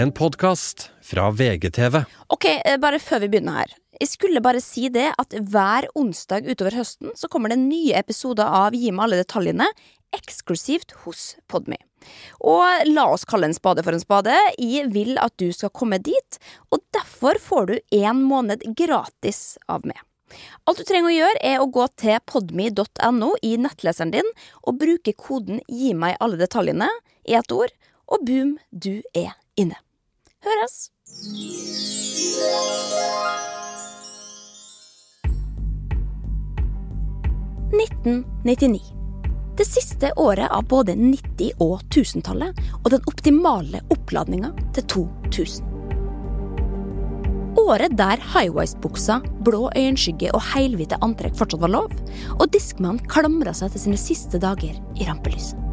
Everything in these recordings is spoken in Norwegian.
En podkast fra VGTV. Ok, eh, bare før vi begynner her. Jeg skulle bare si det at hver onsdag utover høsten så kommer det nye episoder av Gi meg alle detaljene, eksklusivt hos Podme. Og la oss kalle en spade for en spade. Jeg vil at du skal komme dit, og derfor får du en måned gratis av meg. Alt du trenger å gjøre, er å gå til podme.no i nettleseren din og bruke koden Gi meg alle detaljene i ett ord, og boom, du er inne. Høres! 1999. Det siste året av både 90- og 1000-tallet, og den optimale oppladninga til 2000. Året der high-waist-buksa, blå øyenskygge og helhvite antrekk fortsatt var lov, og diskmann klamra seg til sine siste dager i rampelyset.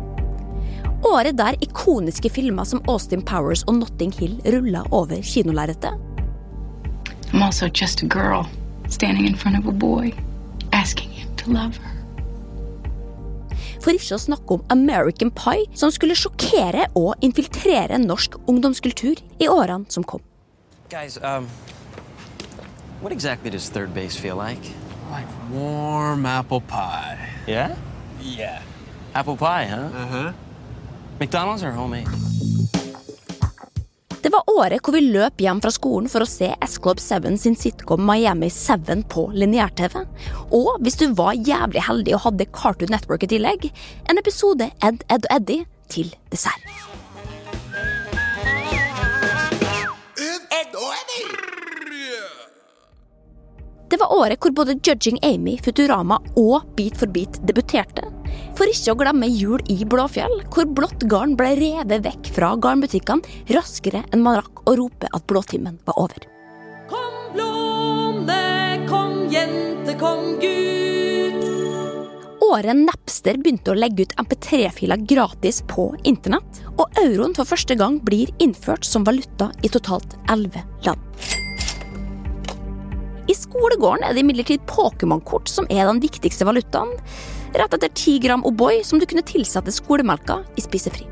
Året der ikoniske filmer som Austin Powers og Notting Hill rulla over kinolerretet. I'm also just a girl standing in front of a boy, asking him to love her. For ikke å snakke om American Pie, som skulle sjokkere og infiltrere norsk ungdomskultur i årene som kom. Guys, um, what exactly does third base feel like? Like warm apple pie. Yeah? Yeah. Apple pie, huh? Uh huh. McDonald's or homemade? Det var året hvor vi løp hjem fra skolen for å se S-Club 7 sin sitcom Miami 7 på lineær-TV. Og hvis du var jævlig heldig og hadde Cartoon Network i tillegg, en episode Ed, Ed og Eddie til dessert. Det var året hvor både Judging Amy, Futurama og Beat for beat debuterte. For ikke å glemme Jul i Blåfjell, hvor blått garn ble revet vekk fra garnbutikkene raskere enn man rakk å rope at blåtimen var over. Kom blonde, kom jente, kom gutt. Året Napster begynte å legge ut MP3-filer gratis på internett, og euroen for første gang blir innført som valuta i totalt elleve land. I skolegården er det imidlertid Pokémon-kort som er den viktigste valutaen, rett etter ti gram O'boy som du kunne tilsette skolemelka i spisefri.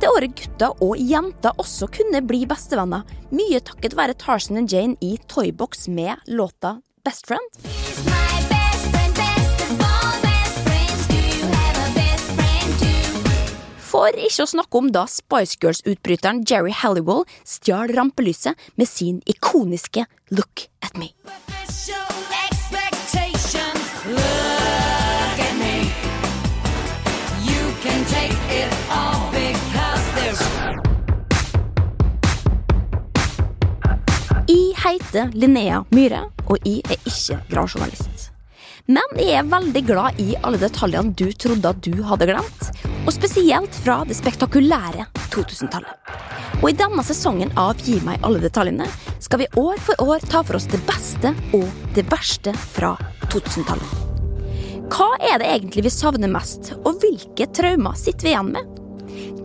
Det året gutta og jenter også kunne bli bestevenner, mye takket være Tarzan og Jane i Toybox med låta Best Friend. For ikke å snakke om da Spice Girls-utbryteren Jerry Halliwell stjal rampelyset med sin ikoniske Look at me. Jeg heter Linnea Myhre, og jeg er ikke gravjournalist. Men jeg er veldig glad i alle detaljene du trodde at du hadde glemt, og spesielt fra det spektakulære 2000-tallet. Og i denne sesongen av Gi meg alle detaljene skal vi år for år ta for oss det beste og det verste fra 2000-tallet. Hva er det egentlig vi savner mest, og hvilke traumer sitter vi igjen med?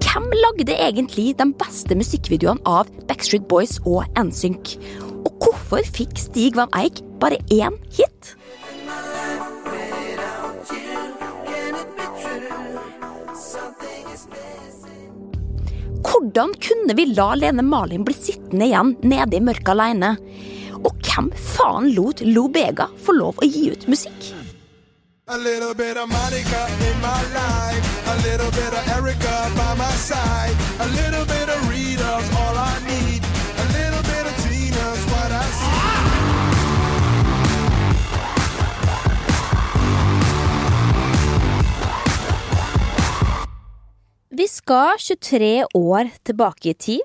Hvem lagde egentlig de beste musikkvideoene av Backstreet Boys og NSYNC? Og hvorfor fikk Stig Van Eijk bare én hit? Hvordan kunne vi la Lene Malin bli sittende igjen nede i mørket alene? Og hvem faen lot Lo Bega få lov å gi ut musikk? A little bit of Monica in my life. A little bit of Erica by my side. A little bit of Vi skal 23 år tilbake i tid.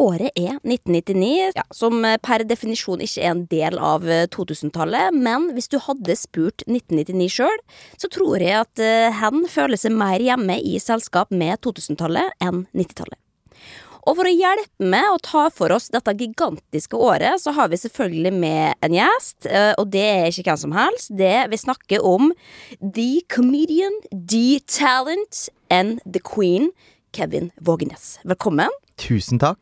Året er 1999, ja, som per definisjon ikke er en del av 2000-tallet. Men hvis du hadde spurt 1999 sjøl, så tror jeg at eh, hen føler seg mer hjemme i selskap med 2000-tallet enn 90-tallet. Og for å hjelpe med å ta for oss dette gigantiske året, så har vi selvfølgelig med en gjest. eh, Og det er ikke hvem som helst. Det vi snakker om The Comedian, The Talent and The Queen, Kevin Vågenes. Velkommen. Tusen takk.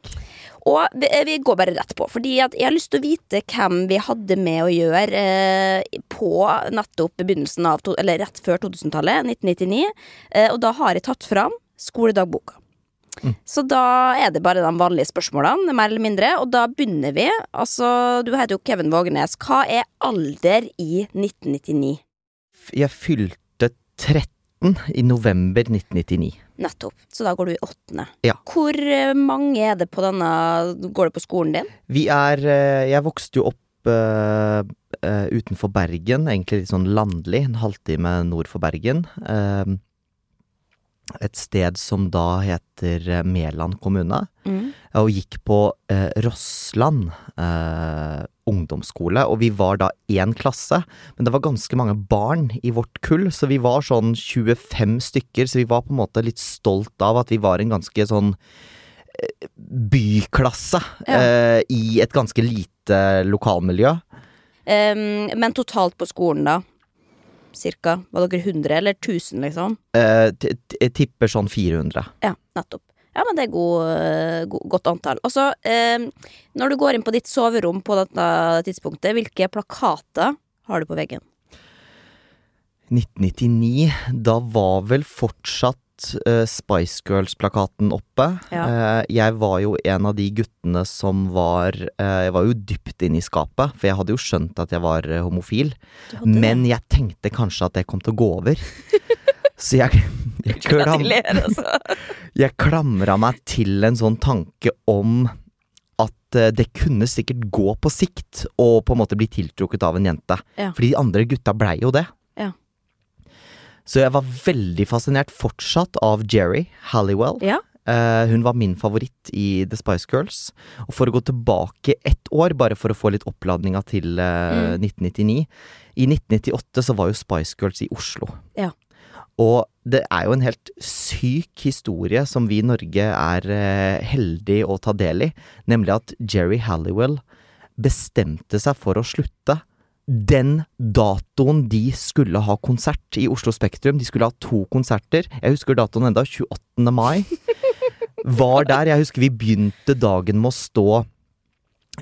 Og vi, vi går bare rett på, fordi at jeg har lyst til å vite hvem vi hadde med å gjøre eh, på nettopp begynnelsen av, eller rett før 2000-tallet, 1999. Eh, og da har jeg tatt fram skoledagboka. Så da er det bare de vanlige spørsmålene, mer eller mindre. Og da begynner vi. Altså, du heter jo Kevin Vågenes. Hva er alder i 1999? Jeg fylte 13 i november 1999. Nettopp. Så da går du i åttende. Ja. Hvor eh, mange er det på denne Går det på skolen din? Vi er eh, Jeg vokste jo opp Uh, uh, utenfor Bergen, egentlig litt sånn landlig, en halvtime nord for Bergen. Eh, et sted som da heter eh, Meland kommune. Mm. Og gikk på eh, Rossland eh, ungdomsskole. Og vi var da én klasse, men det var ganske mange barn i vårt kull. Så vi var sånn 25 stykker, så vi var på en måte litt stolt av at vi var en ganske sånn eh, byklasse eh, i et ganske lite lokalmiljø. Um, men totalt på skolen, da? Cirka? Var dere 100 eller 1000, liksom? Eh, jeg tipper sånn 400. Ja, nettopp. Ja, men det er god, god, godt antall. Og så, eh, når du går inn på ditt soverom på dette tidspunktet, hvilke plakater har du på veggen? 1999, da var vel fortsatt eh, Spice Girls-plakaten oppe. Ja. Uh, jeg var jo en av de guttene som var uh, Jeg var jo dypt inne i skapet, for jeg hadde jo skjønt at jeg var homofil. Men jeg tenkte kanskje at det kom til å gå over. Så jeg, jeg, klam, altså. jeg klamra meg til en sånn tanke om at det kunne sikkert gå på sikt å på en måte bli tiltrukket av en jente. Ja. Fordi de andre gutta blei jo det. Så jeg var veldig fascinert fortsatt av Jerry Halliwell. Ja. Uh, hun var min favoritt i The Spice Girls. Og for å gå tilbake ett år, bare for å få litt oppladninga til eh, 1999 I 1998 så var jo Spice Girls i Oslo. Ja. Og det er jo en helt syk historie som vi i Norge er uh, heldige å ta del i, nemlig at Jerry Halliwell bestemte seg for å slutte den datoen de skulle ha konsert i Oslo Spektrum. De skulle ha to konserter. Jeg husker datoen enda, 28. mai. Var der. Jeg husker vi begynte dagen med å stå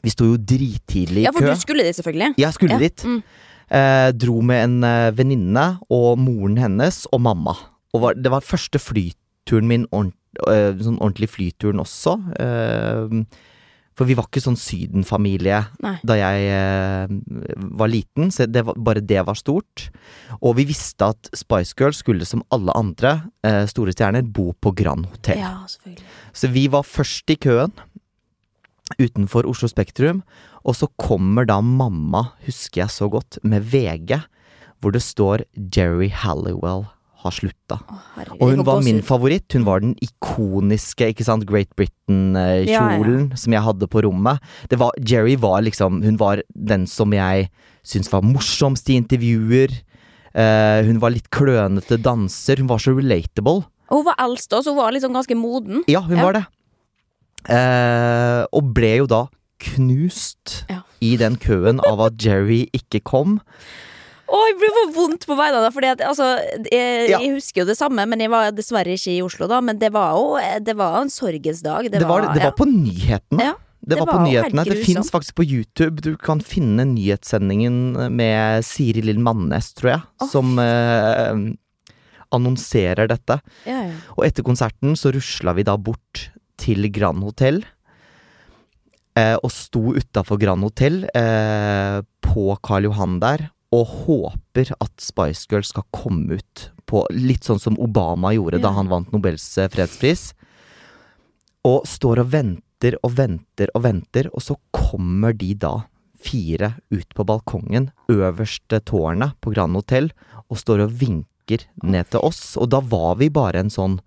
Vi sto jo drittidlig i kø. Ja, for du skulle dit, selvfølgelig. Jeg skulle Ja, dit. mm. Eh, dro med en eh, venninne og moren hennes og mamma. Og var, det var første flyturen min, ordent, eh, sånn ordentlig flyturen også. Eh, for vi var ikke sånn Syden-familie Nei. da jeg eh, var liten, så det var, bare det var stort. Og vi visste at Spice Girls skulle som alle andre eh, store stjerner bo på Grand Hotel. Ja. Så vi var først i køen utenfor Oslo Spektrum, og så kommer da mamma, husker jeg så godt, med VG, hvor det står Jerry Halliwell har slutta. Å, Og hun var min favoritt. Hun var den ikoniske ikke sant, Great Britain-kjolen som jeg hadde på rommet. Det var, Jerry var liksom Hun var den som jeg syntes var morsomst i intervjuer. Uh, hun var litt klønete danser. Hun var så relatable. Og hun var eldst også, hun var liksom ganske moden. Ja, hun Ja. var det. Uh, og ble jo da knust Ja. i den køen av at Jerry ikke kom. Å, jeg ble for vondt på vegne av deg, fordi at altså jeg, Ja. jeg husker jo det samme, men jeg var dessverre ikke i Oslo da. Men det var jo det var en sorgens dag. Det, var, det ja. var på nyhetene. Ja, det, det var var på nyhetene. Det fins faktisk på YouTube. Du kan finne nyhetssendingen med Siri Lill Mannes, tror jeg, oh. som eh, annonserer dette. ja, ja. Og etter konserten så rusla vi da bort til Grand Hotell. Eh, og sto utafor Grand Hotell eh, på Karl Johan der og håper at Spice Girls skal komme ut på Litt sånn som Obama gjorde da han vant Nobels eh, fredspris. Og står og venter og venter og venter, og så kommer de da fire ut på balkongen, øverste tårnet på Grand Hotell, og står og vinker ned til oss. Og da var vi bare en sånn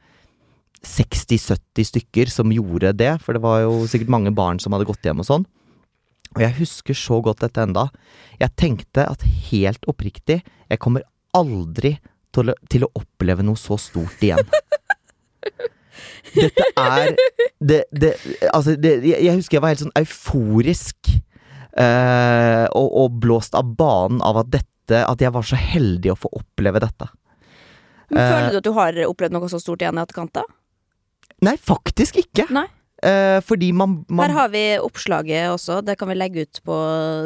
60-70 stykker som gjorde det, for det var jo sikkert mange barn som hadde gått hjem og sånn. Og jeg husker så godt dette enda. Jeg tenkte at helt oppriktig, jeg kommer aldri til å, til å oppleve noe så stort igjen. Dette er det, det, Altså, det, jeg husker jeg var helt sånn euforisk eh, og, og blåst av banen av at dette At jeg var så heldig å få oppleve dette. Men Eh, Føler du at du har opplevd noe så stort igjen i etterkant? da? Nei, faktisk ikke. Nei. Eh, fordi man, man Her har vi oppslaget også. Det kan vi legge ut på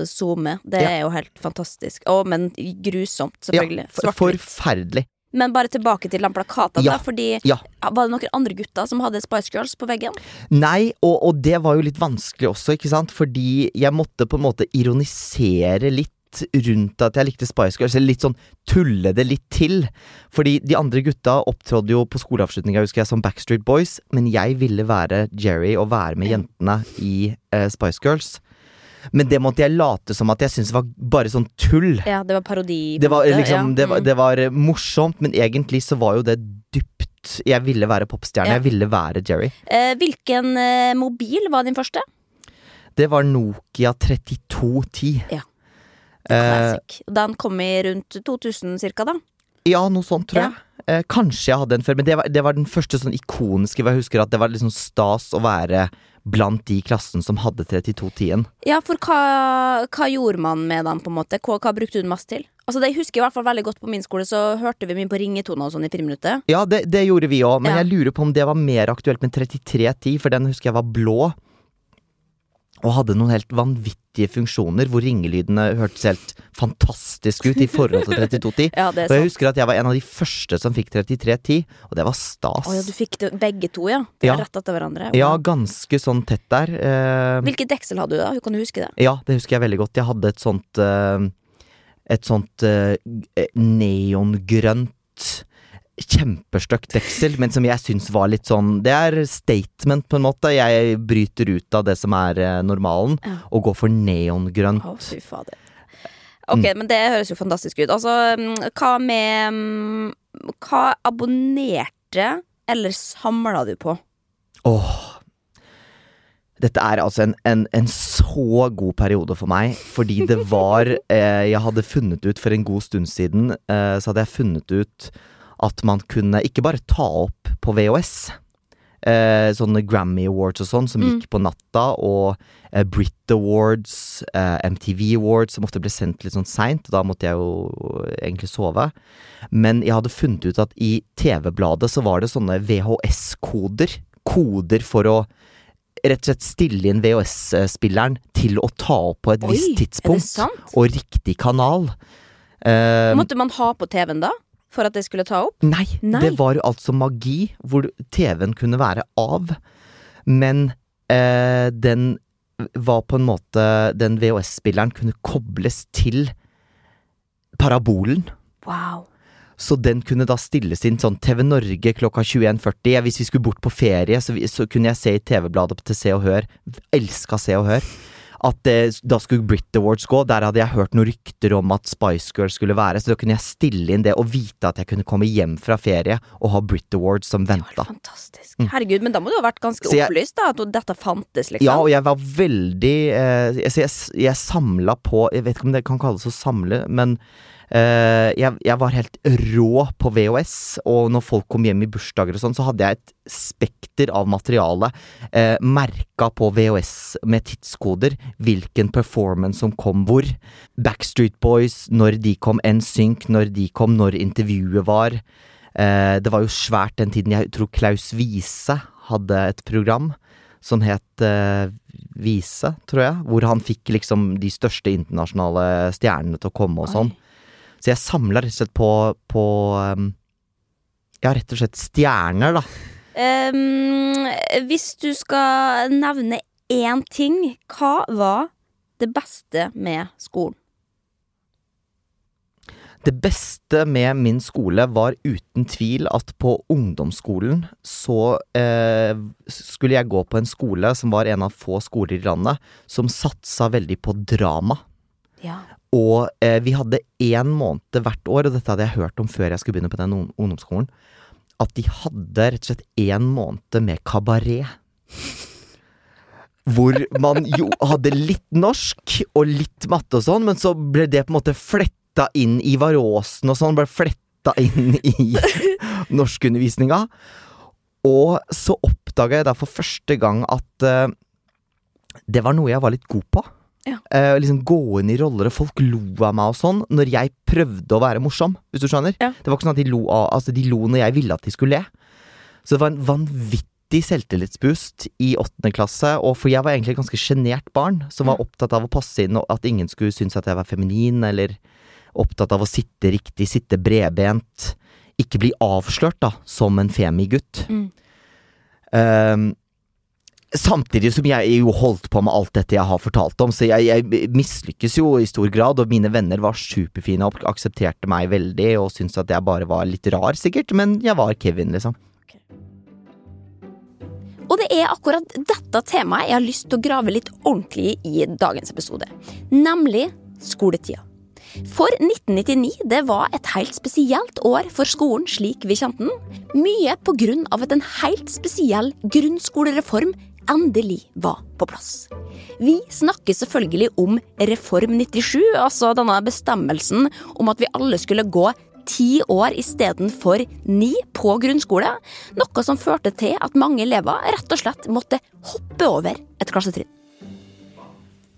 SoMe. Det Ja. er jo helt fantastisk. Å, men grusomt, selvfølgelig. Ja, for, forferdelig. Men bare tilbake til den plakaten, Ja, da. Fordi ja. Var det noen andre gutter som hadde Spice Girls på veggen? Nei, og, og det var jo litt vanskelig også, ikke sant? Fordi jeg måtte på en måte ironisere litt rundt at jeg likte Spice Girls, eller litt sånn tulle det litt til. Fordi de andre gutta opptrådde jo på skoleavslutninga, husker jeg, som Backstreet Boys, men jeg ville være Jerry og være med jentene i uh, Spice Girls. Men det måtte jeg late som at jeg syntes var bare sånn tull. Ja, det var parodi. Det var liksom, ja. det var, Mm. det var eh, morsomt, men egentlig så var jo det dypt Jeg ville være popstjerne, Ja. jeg ville være Jerry. Eh, hvilken eh, mobil var din første? Det var Nokia 3210. Ja. Eh, Classic. Den kom i rundt 2000 cirka, da. ja, noe sånt, tror jeg. Eh, kanskje jeg hadde en før, men det var, det var den første sånn ikoniske hvor jeg husker at det var liksom stas å være blant de i klassen som hadde 3210-en. Ja, for hva, hva gjorde man med den, på en måte? Hva, hva brukte du den mest til? Altså, det jeg husker i hvert fall veldig godt På min skole så hørte vi mye på ringetoner og sånn i friminuttet. Ja, det, det gjorde vi òg, men Ja. jeg lurer på om det var mer aktuelt med 3310, for den husker jeg var blå. Og hadde noen helt vanvittige funksjoner hvor ringelydene hørtes helt fantastisk ut i forhold til 3210. Ja, Og jeg husker at jeg var en av de første som fikk 3310, og det var stas. Oh, ja, du fikk det, begge to, ja? Det Ja. Rett etter hverandre? Ja, ganske sånn tett der. Eh, Hvilket deksel hadde du, da? Kan du huske det? ja, det husker jeg veldig godt. Jeg hadde et sånt eh, Et sånt eh, neongrønt Kjempestygt deksel, men som jeg syns var litt sånn Det er statement, på en måte. Jeg bryter ut av det som er eh, normalen, Ja. og går for neongrønt. Å, fy fader. Ok, men det høres jo fantastisk ut. Altså, mm, hva med mm, Hva abonnerte eller samla du på? Åh Dette er altså en, en, en så god periode for meg, fordi det var eh, Jeg hadde funnet ut for en god stund siden, eh, så hadde jeg funnet ut at man kunne ikke bare ta opp på VHS. Eh, sånne Grammy Awards og sånn som Mm. gikk på natta, og eh, Brit Awards, eh, MTV Awards, som ofte ble sendt litt sånn seint, da måtte jeg jo egentlig sove. Men jeg hadde funnet ut at i TV-bladet så var det sånne VHS-koder. Koder for å rett og slett stille inn VHS-spilleren til å ta opp på et Oi, visst tidspunkt, og riktig kanal. Eh, Måtte man ha på TV-en da? For at det skulle ta opp? Nei, Nei. det var jo altså magi, hvor TV-en kunne være av, men eh, den var på en måte Den VHS-spilleren kunne kobles til parabolen. Wow. Så den kunne da stilles inn sånn TV Norge klokka 21.40. Hvis vi skulle bort på ferie, så, vi, så kunne jeg se i TV-bladet til Se og Hør. Elska Se og Hør. At det, da skulle Brit Awards gå. Der hadde jeg hørt noen rykter om at Spice Girls skulle være. Så da kunne jeg stille inn det og vite at jeg kunne komme hjem fra ferie og ha Brit Awards som venta. Fantastisk. Herregud, men da må du ha vært ganske Mm. Jeg- opplyst, da, at dette fantes, liksom. Ja, og jeg var veldig eh, jeg, jeg, jeg samla på Jeg vet ikke om det kan kalles å samle, men eh, jeg, jeg var helt rå på VHS, og når folk kom hjem i bursdager og sånn, så hadde jeg et spekter av materiale eh, merka på VHS med tidskoder, hvilken performance som kom hvor. Backstreet Boys, når de kom, NSYNC, når de kom, når intervjuet var. Eh, det var jo svært den tiden. Jeg tror Klaus Wiese hadde et program som het uh, Vise, tror jeg. Hvor han fikk liksom de største internasjonale stjernene til å komme og sånn. Så jeg samla rett og slett på, på um, Ja, rett og slett stjerner, da. Um, hvis du skal nevne én ting, hva var det beste med skolen? Det beste med min skole var uten tvil at på ungdomsskolen så eh, skulle jeg gå på en skole som var en av få skoler i landet som satsa veldig på drama. Ja. Og eh, vi hadde én måned hvert år, og dette hadde jeg hørt om før jeg skulle begynne på den ungdomsskolen, at de hadde rett og slett én måned med kabaret. Hvor man jo hadde litt norsk og litt matte og sånn, men så ble det på en måte fletta inn i Varåsen og sånn, ble fletta inn i norskundervisninga. Og så oppdaga jeg da for første gang at eh, det var noe jeg var litt god på. Ja. Uh, liksom gå inn i roller, og folk lo av meg og sånn, når jeg prøvde å være morsom, hvis du skjønner. Ja. Det var ikke sånn at de lo, av, altså, de lo når jeg ville at de skulle le. Så det var en vanvittig selvtillitsboost i åttende klasse, og for jeg var egentlig et ganske sjenert barn, som var opptatt av å passe inn, og at ingen skulle synes at jeg var feminin, eller opptatt av å sitte riktig, sitte bredbent. ikke bli avslørt da som en femigutt. Mm. Ehm, Samtidig som jeg jo holdt på med alt dette jeg har fortalt om, så jeg, jeg mislykkes jo i stor grad, og mine venner var superfine og aksepterte meg veldig og syntes at jeg bare var litt rar, sikkert, men jeg var Kevin, liksom. Og det er akkurat dette temaet jeg har lyst til å grave litt ordentlig i dagens episode. Nemlig skoletida. For 1999 det var et helt spesielt år for skolen slik vi kjente den. Mye av at en helt spesiell grunnskolereform endelig var på plass. Vi snakker selvfølgelig om Reform 97, altså denne bestemmelsen om at vi alle skulle gå ti år istedenfor ni på grunnskole, noe som førte til at mange elever rett og slett måtte hoppe over et klassetrinn.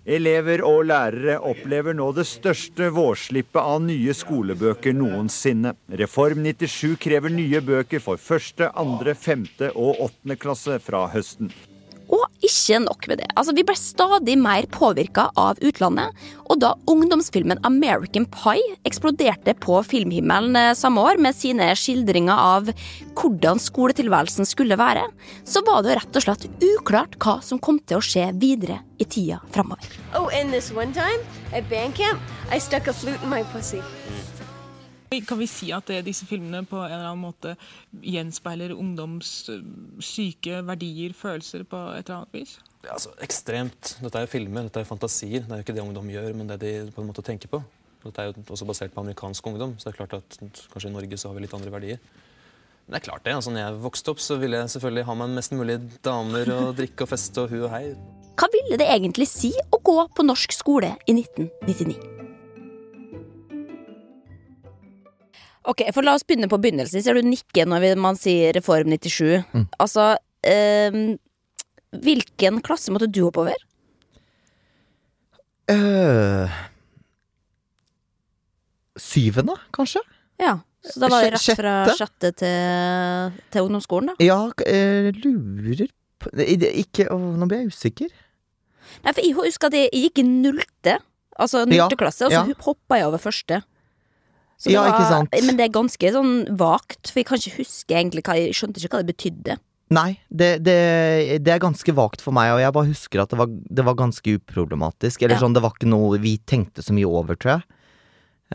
Elever og lærere opplever nå det største vårslippet av nye skolebøker noensinne. Reform 97 krever nye bøker for første, andre, femte og åttende klasse fra høsten. Og ikke nok med det. Altså, vi ble stadig mer påvirka av utlandet. Og da ungdomsfilmen American Pie eksploderte på filmhimmelen eh, samme år med sine skildringer av hvordan skoletilværelsen skulle være, så var det rett og slett uklart hva som kom til å skje videre i tida framover. Oh, Kan vi si at det, disse filmene på en eller annen måte gjenspeiler ungdoms øh, syke verdier, følelser, på et eller annet vis? Ja, altså, ekstremt. Dette er jo filmer, dette er jo fantasier. Det er jo ikke det ungdom gjør, men det de på en måte tenker på. Dette er jo også basert på amerikansk ungdom, så det er klart at kanskje i Norge så har vi litt andre verdier. Men det er klart det. altså Når jeg vokste opp, så ville jeg selvfølgelig ha meg mest mulig damer og drikke og feste og hu og hei. Hva ville det egentlig si å gå på norsk skole i 1999? Ok, for La oss begynne på begynnelsen. Ser du nikke når man sier Reform 97? Mm. Altså ehm, Hvilken klasse måtte du hoppe over? Uh, syvende, kanskje? Ja, Så da var det rett fra sjette til, til ungdomsskolen, da? Ja, jeg lurer på Ikke å, Nå blir jeg usikker. Nei, for jeg husker at jeg jeg gikk i nullte. Altså nullte Ja, klasse, og så ja. hoppa jeg over første. Så ja, Ja, ikke sant. Men det er ganske sånn vagt, for jeg kan ikke huske egentlig hva Jeg skjønte ikke hva det betydde. Nei, det, det, det er ganske vagt for meg, og jeg bare husker at det var, det var ganske uproblematisk. Eller Ja. sånn, det var ikke noe vi tenkte så mye over, tror jeg.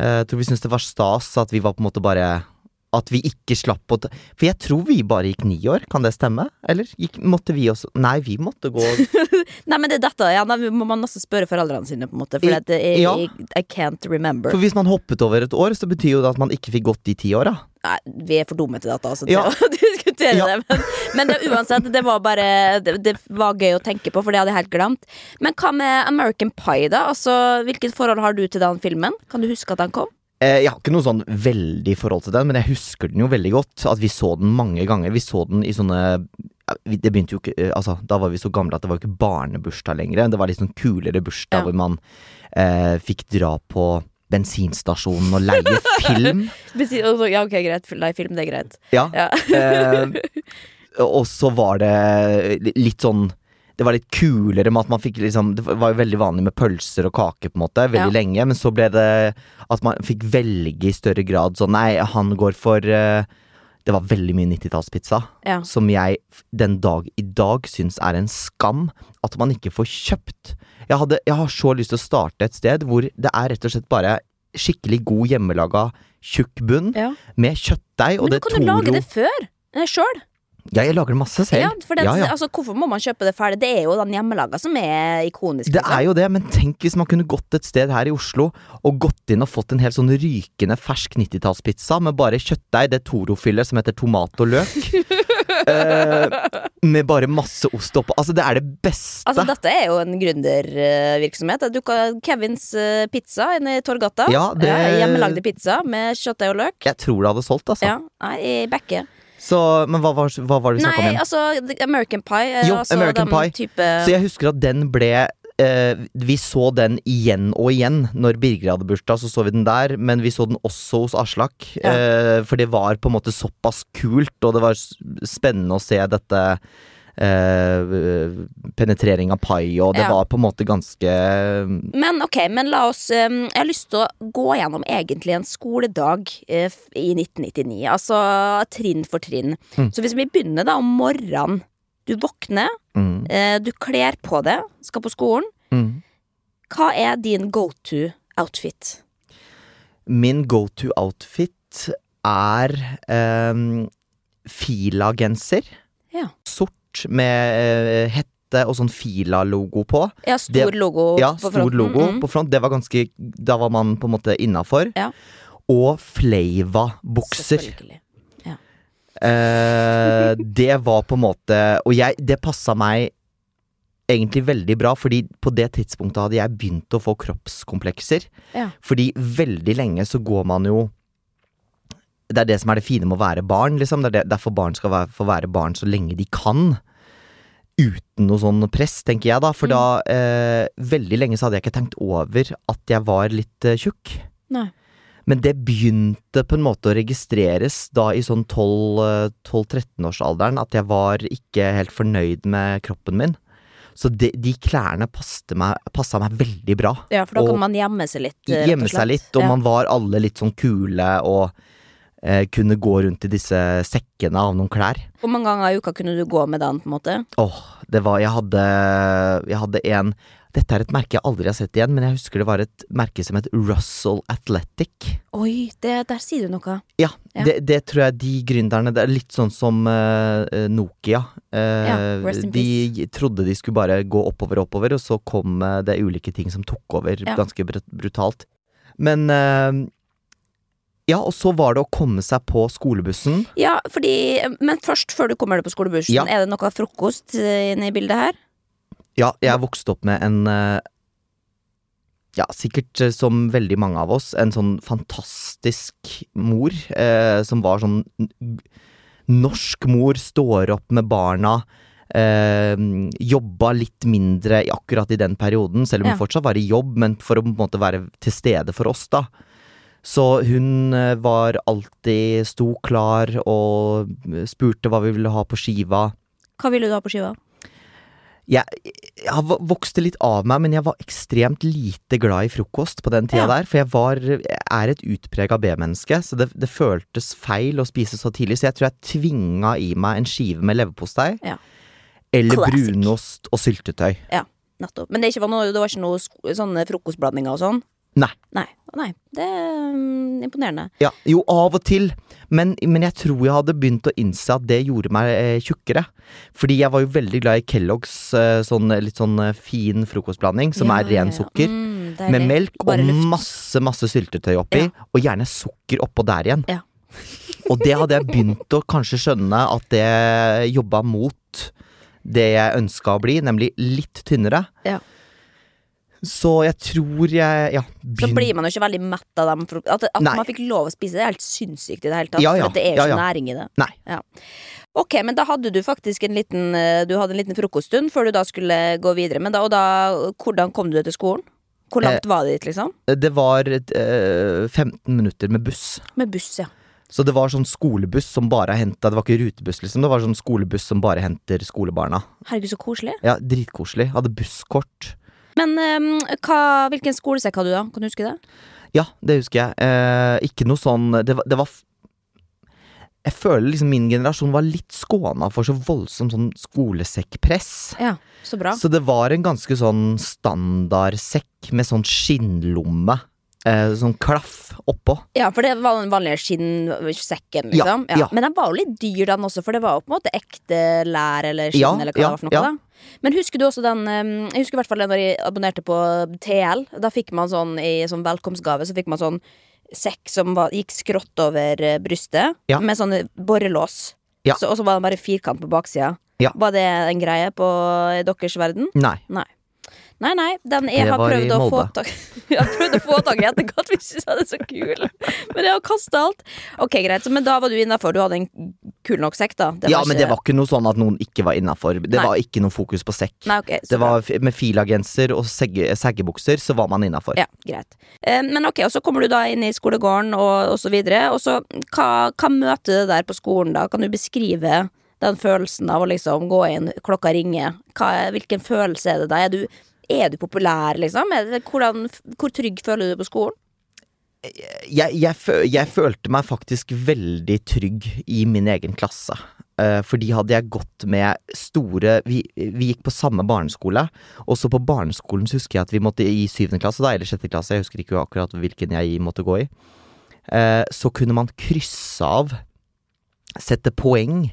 Eh, Jeg tror vi syntes det var stas at vi var på en måte bare At vi ikke slapp å ta For jeg tror vi bare gikk ni år, kan det stemme? Eller gikk, måtte vi også Nei, vi måtte gå Nei, men det er dette, ja, da må man også spørre foreldrene sine, på en måte. For I- at jeg, ja. jeg, I can't remember. For hvis man hoppet over et år, så betyr jo det at man ikke fikk gått de ti åra. Nei, vi er for dumme til dette, altså, til Ja. å diskutere Ja. det. Men, men det, uansett, det var bare det, det var gøy å tenke på, for det hadde jeg helt glemt. Men hva med American Pie, da? Altså, Hvilket forhold har du til den filmen? Kan du huske at den kom? Eh, jeg har ikke noe sånn veldig forhold til den, men jeg husker den jo veldig godt. At vi så den mange ganger. Vi så den i sånne Det begynte jo ikke eh, Altså, da var vi så gamle at det var jo ikke barnebursdag lenger. Det var litt sånn kulere bursdag Ja. hvor man eh, fikk dra på bensinstasjonen og leie film. Besi- og så- Ja, ok, greit. Leie film, det er greit. Ja. Ja. Eh, og så var det litt sånn Det var litt kulere med at man fikk liksom Det var jo veldig vanlig med pølser og kake på en måte veldig Ja. lenge, men så ble det at man fikk velge i større grad sånn Nei, han går for uh, Det var veldig mye 90-tallspizza Ja. som jeg den dag i dag syns er en skam at man ikke får kjøpt. Jeg, hadde, jeg har så lyst til å starte et sted hvor det er rett og slett bare skikkelig god hjemmelaga tjukk bunn Ja. med kjøttdeig Men du kan jo lage det før. Sjøl. Ja, jeg lager det masse selv. Ja, for det, ja, ja. Altså, hvorfor må man kjøpe det ferdig? Det er jo den hjemmelaga som er ikonisk. Det er jo det, men tenk hvis man kunne gått et sted her i Oslo og gått inn og fått en helt sånn rykende fersk 90-tallspizza med bare kjøttdeig, det Toro-fyllet som heter tomat og løk. eh, med bare masse ost oppå. Altså, det er det beste. Altså, dette er jo en gründervirksomhet. Du kan Kevins eh, pizza inne i Torgata. Ja, det- Hjemmelagde pizza med kjøttdeig og løk. Jeg tror det hadde solgt, altså. Ja, nei, i backer. Så, men hva var, hva var det vi snakka om Nei, altså American Pie. eh, Jo, altså, American Pie. Type, Så jeg husker at den ble eh, Vi så den igjen og igjen. Når Birger hadde bursdag, så så vi den der. Men vi så den også hos Aslak. Ja. Eh, for det var på en måte såpass kult, og det var spennende å se dette eh, penetrering av pai, og det Ja. var på en måte ganske Men ok, men la oss um, Jeg har lyst til å gå gjennom egentlig en skoledag uh, i 1999. Altså trinn for trinn. Mm. Så hvis vi begynner da om morgenen. Du våkner, mm, uh, du kler på deg, skal på skolen. mm. Hva er din go to outfit? Min go to outfit er um, Fila-genser. Ja. Sort med eh, hette og sånn Fila-logo på. Ja, stor logo ja, på stor fronten, logo mm. på front. Det var ganske Da var man på en måte innafor. Ja. Og Flava-bukser. Ja. Eh, det var på en måte Og jeg, det passa meg egentlig veldig bra, fordi på det tidspunktet hadde jeg begynt å få kroppskomplekser. Ja. Fordi veldig lenge så går man jo Det er det som er det fine med å være barn, liksom. Det er derfor barn skal være, få være barn så lenge de kan. Uten noe sånn press, tenker jeg da. For da eh, Veldig lenge så hadde jeg ikke tenkt over at jeg var litt eh, tjukk. Nei. Men det begynte på en måte å registreres da i sånn 12-13-årsalderen at jeg var ikke helt fornøyd med kroppen min. Så de, de klærne passa meg, meg veldig bra. Ja, for da Og kan man gjemme seg litt. eh, Gjemme seg litt, og Ja. man var alle litt sånn kule og eh, kunne gå rundt i disse sekkene av noen klær. Hvor mange ganger i uka kunne du gå med den, på en måte? Åh, det var Jeg hadde Jeg hadde en Dette er et merke jeg aldri har sett igjen, men jeg husker det var et merke som het Russell Athletic. Oi, det, der sier du noe. Ja, Ja. Det, det tror jeg de gründerne Det er litt sånn som uh, Nokia. Uh, Ja, in de trodde de skulle bare gå oppover og oppover, og så kom uh, det ulike ting som tok over Ja. ganske brut brutalt. Men eh, Ja, og så var det å komme seg på skolebussen. Ja, fordi Men først, før du kommer deg på skolebussen, Ja. er det noe frokost eh, inne i bildet her? Ja, jeg vokste opp med en eh, Ja, sikkert eh, som veldig mange av oss, en sånn fantastisk mor eh, som var sånn Norsk mor, står opp med barna. Eh, jobba litt mindre akkurat i den perioden, selv om Ja. hun fortsatt var i jobb, men for å på en måte være til stede for oss, da. Så hun eh, var alltid sto klar og spurte hva vi ville ha på skiva. Hva ville du ha på skiva? Jeg, jeg har vo- vokst det litt av meg, men jeg var ekstremt lite glad i frokost på den tida Ja. der. For jeg var, jeg er et utprega B-menneske, så det, det føltes feil å spise så tidlig. Så jeg tror jeg tvinga i meg en skive med leverpostei. Ja. Eller Classic. brunost og syltetøy. Ja, nettopp. Men det, ikke var noe, det var ikke noe sånne frokostblandinger og sånn? Nei. Nei. Nei. Det er um, imponerende. Ja, jo, av og til. Men, men jeg tror jeg hadde begynt å innse at det gjorde meg eh, tjukkere. Fordi jeg var jo veldig glad i Kellogg's eh, sånn, litt sånn eh, fin frokostblanding, som Ja, er ren ja, sukker. Mm, med melk og luft. masse, masse syltetøy oppi. Og gjerne sukker oppå der igjen. Ja. og det hadde jeg begynt å kanskje skjønne at det jobba mot det jeg ønska å bli, nemlig litt tynnere. Ja. Så jeg tror jeg Ja. Så blir man jo ikke veldig mett av dem. At, at man fikk lov å spise det, er helt sinnssykt i det hele tatt. Ja, ja. For det er jo ikke næring i det. Nei. Ja. Ok, men da hadde du faktisk en liten eh, Du hadde en liten frokoststund før du da skulle gå videre. Men da, og da, hvordan kom du deg til skolen? Hvor langt Eh, var det dit, liksom? Det var eh, 15 minutter med buss. Med buss, ja. Så det var sånn skolebuss som bare henta Det var ikke rutebuss, liksom. Det var sånn skolebuss som bare henter skolebarna. Herregud, så koselig. Ja, Dritkoselig. Hadde busskort. Men um, hva, hvilken skolesekk hadde du, da? Kan du huske det? Ja, det husker jeg. Eh, ikke noe sånn Det var, det var Jeg føler liksom min generasjon var litt skåna for så voldsomt sånn skolesekkpress. Ja, så bra. Så det var en ganske sånn standardsekk med sånn skinnlomme. Eh, sånn klaff oppå. Ja, for det var den vanlige skinnsekken, Ja, ja. ja. Men den var jo litt dyr, den også, for det var jo på en måte ekte lær eller skinn, eller hva det var for noe. Men husker du også den Jeg husker i hvert fall når jeg abonnerte på TL. Da fikk man sånn i sånn velkomstgave Så fikk man sånn sekk som var, gikk skrått over eh, brystet, Ja. med sånn borrelås. Ja. Så, og så var det bare firkant på baksida. Ja. Var det en greie på deres verden? Nei. Nei. Nei, nei, den jeg har prøvd å få tak Jeg har prøvd å få tak i etterkant, vi syns den er så kul. Men jeg har kasta alt. Ok, greit, men da var du innafor. Du hadde en kul nok sekk, da? Det ja, men det var ikke noe sånn at noen ikke var innafor. Det Nei. var ikke noe fokus på sekk. Nei, okay, det var Med filagenser og segge, seggebukser så var man innafor. Ja, greit. Eh, Men ok, og så kommer du da inn i skolegården og, og så videre. Og så, hva, hva møter du der på skolen, da? Kan du beskrive Den følelsen av å liksom gå inn, klokka ringer. Hva, er- hvilken følelse er det da? Er du, er du populær, liksom? Det, hvordan, hvor trygg føler du deg på skolen? jeg, jeg, jeg følte meg faktisk veldig trygg i min egen klasse. Eh, fordi hadde jeg gått med store vi, vi gikk på samme barneskole. Også på barneskolen så husker jeg at vi måtte i syvende klasse, da, eller sjette klasse, jeg husker ikke akkurat hvilken jeg måtte gå i. Eh, så kunne man krysse av, sette poeng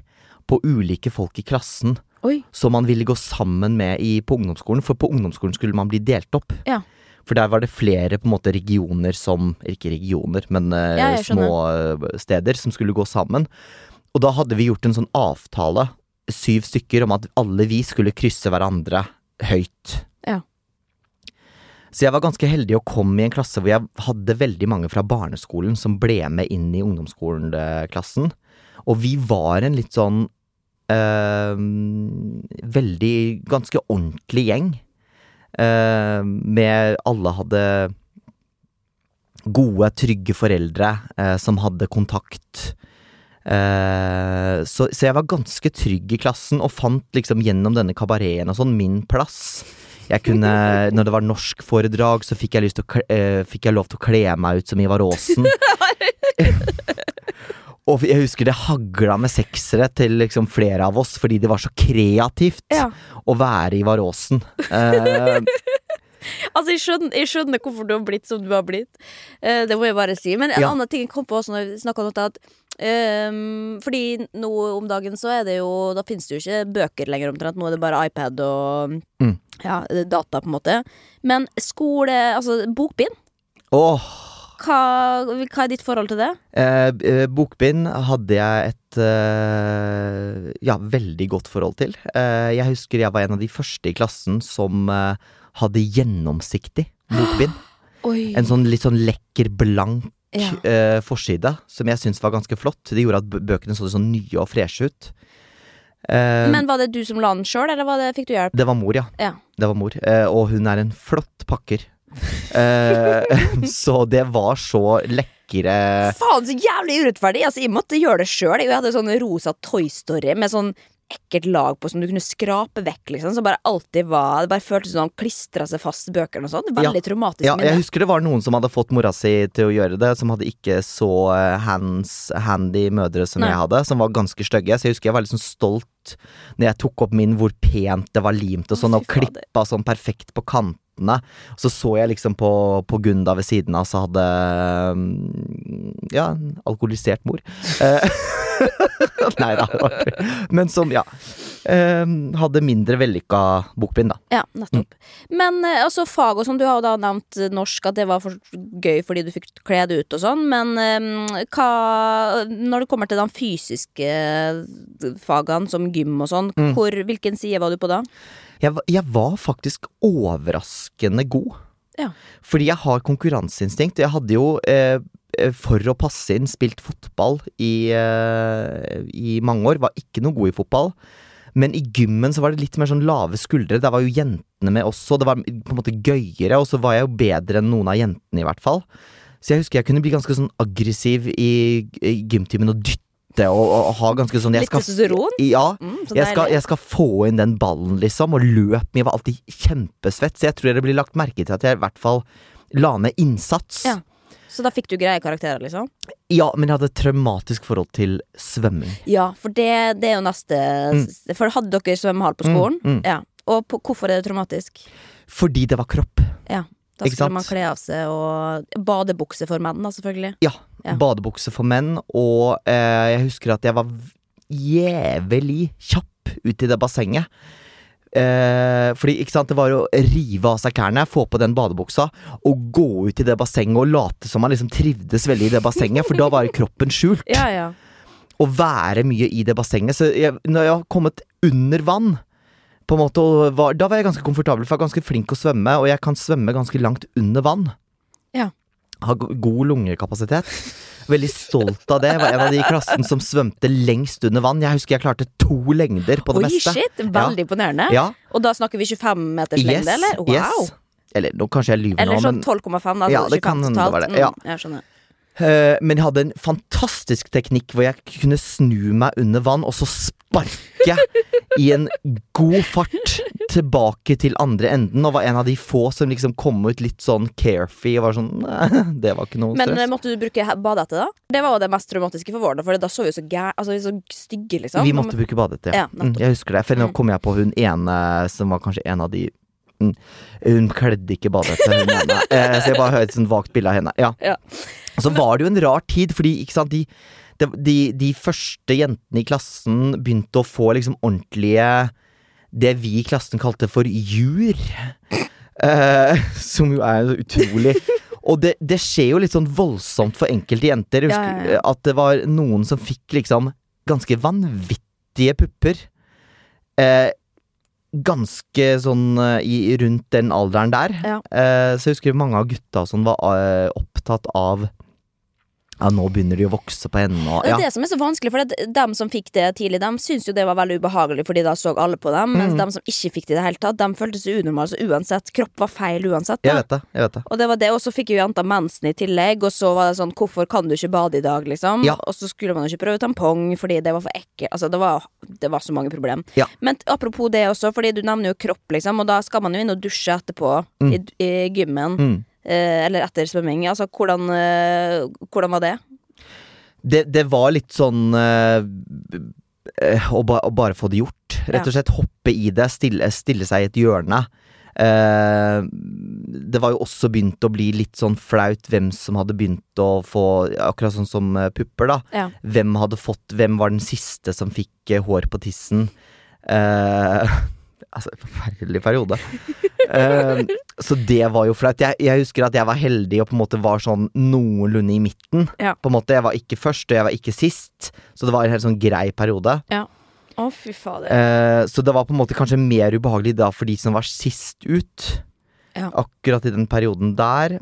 på ulike folk i klassen. Oi. Som man ville gå sammen med i, på ungdomsskolen, for på ungdomsskolen skulle man bli delt opp. Ja. For der var det flere på en måte regioner som Ikke regioner, men eh, Ja, små eh, steder som skulle gå sammen. Og da hadde vi gjort en sånn avtale, syv stykker, om at alle vi skulle krysse hverandre høyt. Ja. Så jeg var ganske heldig å komme i en klasse hvor jeg hadde veldig mange fra barneskolen som ble med inn i ungdomsskolen-klassen. Og vi var en litt sånn Veldig Ganske ordentlig gjeng. Eh, med alle hadde gode, trygge foreldre eh, som hadde kontakt. Eh, så, så jeg var ganske trygg i klassen og fant liksom gjennom denne kabareten og sånn min plass. Jeg kunne, når det var norskforedrag, så fikk jeg, å, eh, fikk jeg lov til å kle meg ut som Ivar Aasen. Og jeg husker det hagla med seksere til liksom flere av oss fordi det var så kreativt Ja. å være i Varåsen. Eh, Altså, jeg skjønner, jeg skjønner hvorfor du har blitt som du har blitt. Eh, det må jeg bare si. Men en Ja. annen ting jeg kom på også når vi snakka om dette, at ehm, Fordi nå om dagen så er det jo Da finnes det jo ikke bøker lenger omtrent. Nå er det bare iPad og Mm. ja, data, på en måte. Men skole Altså, bokbind. åh, Hva, hva er ditt forhold til det? Eh, eh, bokbind hadde jeg et eh, ja, veldig godt forhold til. Eh, jeg husker jeg var en av de første i klassen som eh, hadde gjennomsiktig bokbind. En sånn litt sånn lekker, blank Ja. eh, forside, som jeg syntes var ganske flott. Det gjorde at bøkene så sånn nye og freshe ut. Eh, Men var det du som la den sjøl, eller var det, fikk du hjelp? det var mor, ja. Ja. Det var mor. Eh, og hun er en flott pakker. Eh, så det var så lekre Faen, så jævlig urettferdig! Altså, jeg måtte gjøre det sjøl. Jeg hadde sånn rosa Toy Story med sånn ekkelt lag på som du kunne skrape vekk, liksom. Som bare alltid var Det bare føltes som han klistra seg fast i bøkene og sånn. Veldig traumatisk Ja, jeg husker det var noen som hadde fått mora si til å gjøre det, som hadde ikke så eh, hands, handy mødre som Nei. jeg hadde, som var ganske stygge. Så jeg husker jeg var liksom stolt når jeg tok opp min, hvor pent det var limt og sånn, og klippa sånn perfekt på kantene. Så så jeg liksom på, på Gunda ved siden av, så hadde mm, Ja, en alkoholisert mor. Eh, Nei da. Men som, ja. eh, hadde mindre vellykka bokbind, da. Ja, nettopp. Men eh, altså fag og sånn, du har da nevnt norsk, at det var for gøy fordi du fikk kle det ut og sånn, men hva Når det kommer til de fysiske fagene, som gym og sånn, Mm. hvilken side var du på da? Jeg, jeg var faktisk overraskende god. Ja. Fordi jeg har konkurranseinstinkt. Jeg hadde jo, eh, eh, for å passe inn, spilt fotball i, eh, i mange år. Var ikke noe god i fotball. Men i gymmen så var det litt mer sånn lave skuldre. Der var jo jentene med også. Det var på en måte gøyere, og så var jeg jo bedre enn noen av jentene, i hvert fall. Så jeg husker jeg kunne bli ganske sånn aggressiv i, i gymtimen og dytte og, og, og ha ganske sånn jeg Litt testosteron? Ja. Mm, så jeg, skal, jeg skal få inn den ballen, liksom, og løp mye. var alltid kjempesvett. Så jeg tror det blir lagt merke til at jeg i hvert fall la ned innsats. Ja. Så da fikk du greie karakterer, liksom? Ja, men jeg hadde et traumatisk forhold til svømming. Ja, for det, det er jo neste For hadde dere svømmehall på skolen? Mm, mm. Ja. Og på, hvorfor er det traumatisk? Fordi det var kropp. Ja. Da skulle man kle av seg og badebukse for menn, da, selvfølgelig. Ja. Ja. Badebukse for menn, og eh, jeg husker at jeg var jævlig kjapp ut i det bassenget. Eh, fordi ikke sant, det var å rive av seg klærne, få på den badebuksa og gå ut i det bassenget og late som man liksom trivdes veldig i det bassenget, for da var kroppen skjult. Ja, ja. Å være mye i det bassenget. Så jeg, når jeg har kommet under vann, på en måte, og var, da var jeg ganske komfortabel, for jeg er ganske flink å svømme, og jeg kan svømme ganske langt under vann. Ja. Har god lungekapasitet. Veldig stolt av det. Jeg var en av de i klassen som svømte lengst under vann. Jeg husker jeg klarte to lengder på det Oi, meste. shit! Veldig imponerende. Ja. Og da snakker vi 25 meters Yes, lengde, eller? Wow! yes. Eller nå kanskje jeg lyver Eller nå, sånn 12,5, da. Ja, altså det kan hende det var det. Ja. Mm, jeg skjønner. Eh, men jeg hadde en fantastisk teknikk hvor jeg kunne snu meg under vann, og så sparke i en god fart tilbake til andre enden. Og var en av de få som liksom kom ut litt sånn carefree og var sånn Nei, det var ikke noe Men eh, stress. måtte du bruke he- badehette, da? Det var jo det mest traumatiske for vår, for da så vi så gæ... Altså, vi så stygge, liksom. Vi måtte bruke badehette, ja. Ja, mm, jeg husker det. For nå kom jeg på hun ene som var kanskje en av de mm, Hun kledde ikke badehette, hun ene. Eh, så jeg bare hører et sånt vagt bilde av henne. Ja. Ja. Så var det jo en rar tid, fordi ikke sant, de, de, de, de første jentene i klassen begynte å få liksom ordentlige Det vi i klassen kalte for jur. Eh, som jo er så utrolig Og det, det skjer jo litt sånn voldsomt for enkelte jenter. Jeg Ja, husker ja, ja. at det var noen som fikk liksom ganske vanvittige pupper. Eh, ganske sånn eh, i, rundt den alderen der. Eh, så jeg husker mange av gutta som var eh, opptatt av Ja, nå begynner de å vokse på henne, og Det er det som er så vanskelig, for det, dem som fikk det tidlig, dem syntes jo det var veldig ubehagelig, fordi da så alle på dem, mens Mm. dem som ikke fikk det i det hele tatt, dem føltes unormale. Så uansett, kropp var feil uansett. Jeg vet det. jeg vet det Og det var det, og så fikk jo jenta mensen i tillegg, og så var det sånn Hvorfor kan du ikke bade i dag, liksom? Ja. Og så skulle man jo ikke prøve tampong fordi det var for ekkelt. Altså, det var, det var så mange problem. Ja. Men apropos det også, fordi du nevner jo kropp, liksom, og da skal man jo inn og dusje etterpå Mm. i, i gymmen. Mm. Eh, eller etter svømming. Altså, hvordan, eh, hvordan var det? det, det var litt sånn eh, å, ba, å bare få det gjort. Rett og slett hoppe i det, stille, stille seg i et hjørne. Uh, det var jo også begynt å bli litt sånn flaut hvem som hadde begynt å få Akkurat sånn som pupper, da. Ja. Hvem hadde fått Hvem var den siste som fikk hår på tissen? Eh, altså, forferdelig periode. uh, så det var jo flaut. Jeg, jeg husker at jeg var heldig og på en måte var sånn noenlunde i midten. Ja. På en måte, Jeg var ikke først, og jeg var ikke sist, så det var en helt sånn grei periode. Ja. Å, fy fader. Uh, så det var på en måte kanskje mer ubehagelig da for de som var sist ut. Ja. Akkurat i den perioden der.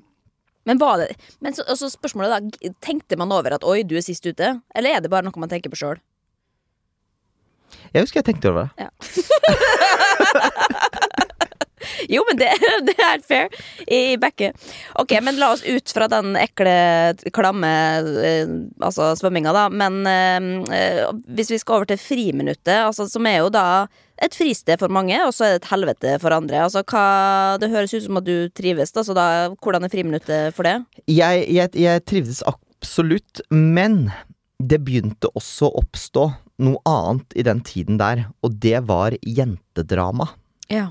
Men var det Men så, altså spørsmålet da Tenkte man over at 'oi, du er sist ute'? Eller er det bare noe man tenker på sjøl? Jeg husker jeg tenkte over det. Ja. jo, men det, det er fair i Bekke. Ok, men la oss ut fra den ekle, klamme eh, altså svømminga, da. Men eh, hvis vi skal over til friminuttet, altså, som er jo da et fristed for mange, og så er det et helvete for andre. Altså, hva, det høres ut som at du trives, da, så da, hvordan er friminuttet for det? Jeg, jeg, jeg trivdes absolutt, men det begynte også å oppstå noe annet i den tiden der, og det var jentedrama. Ja.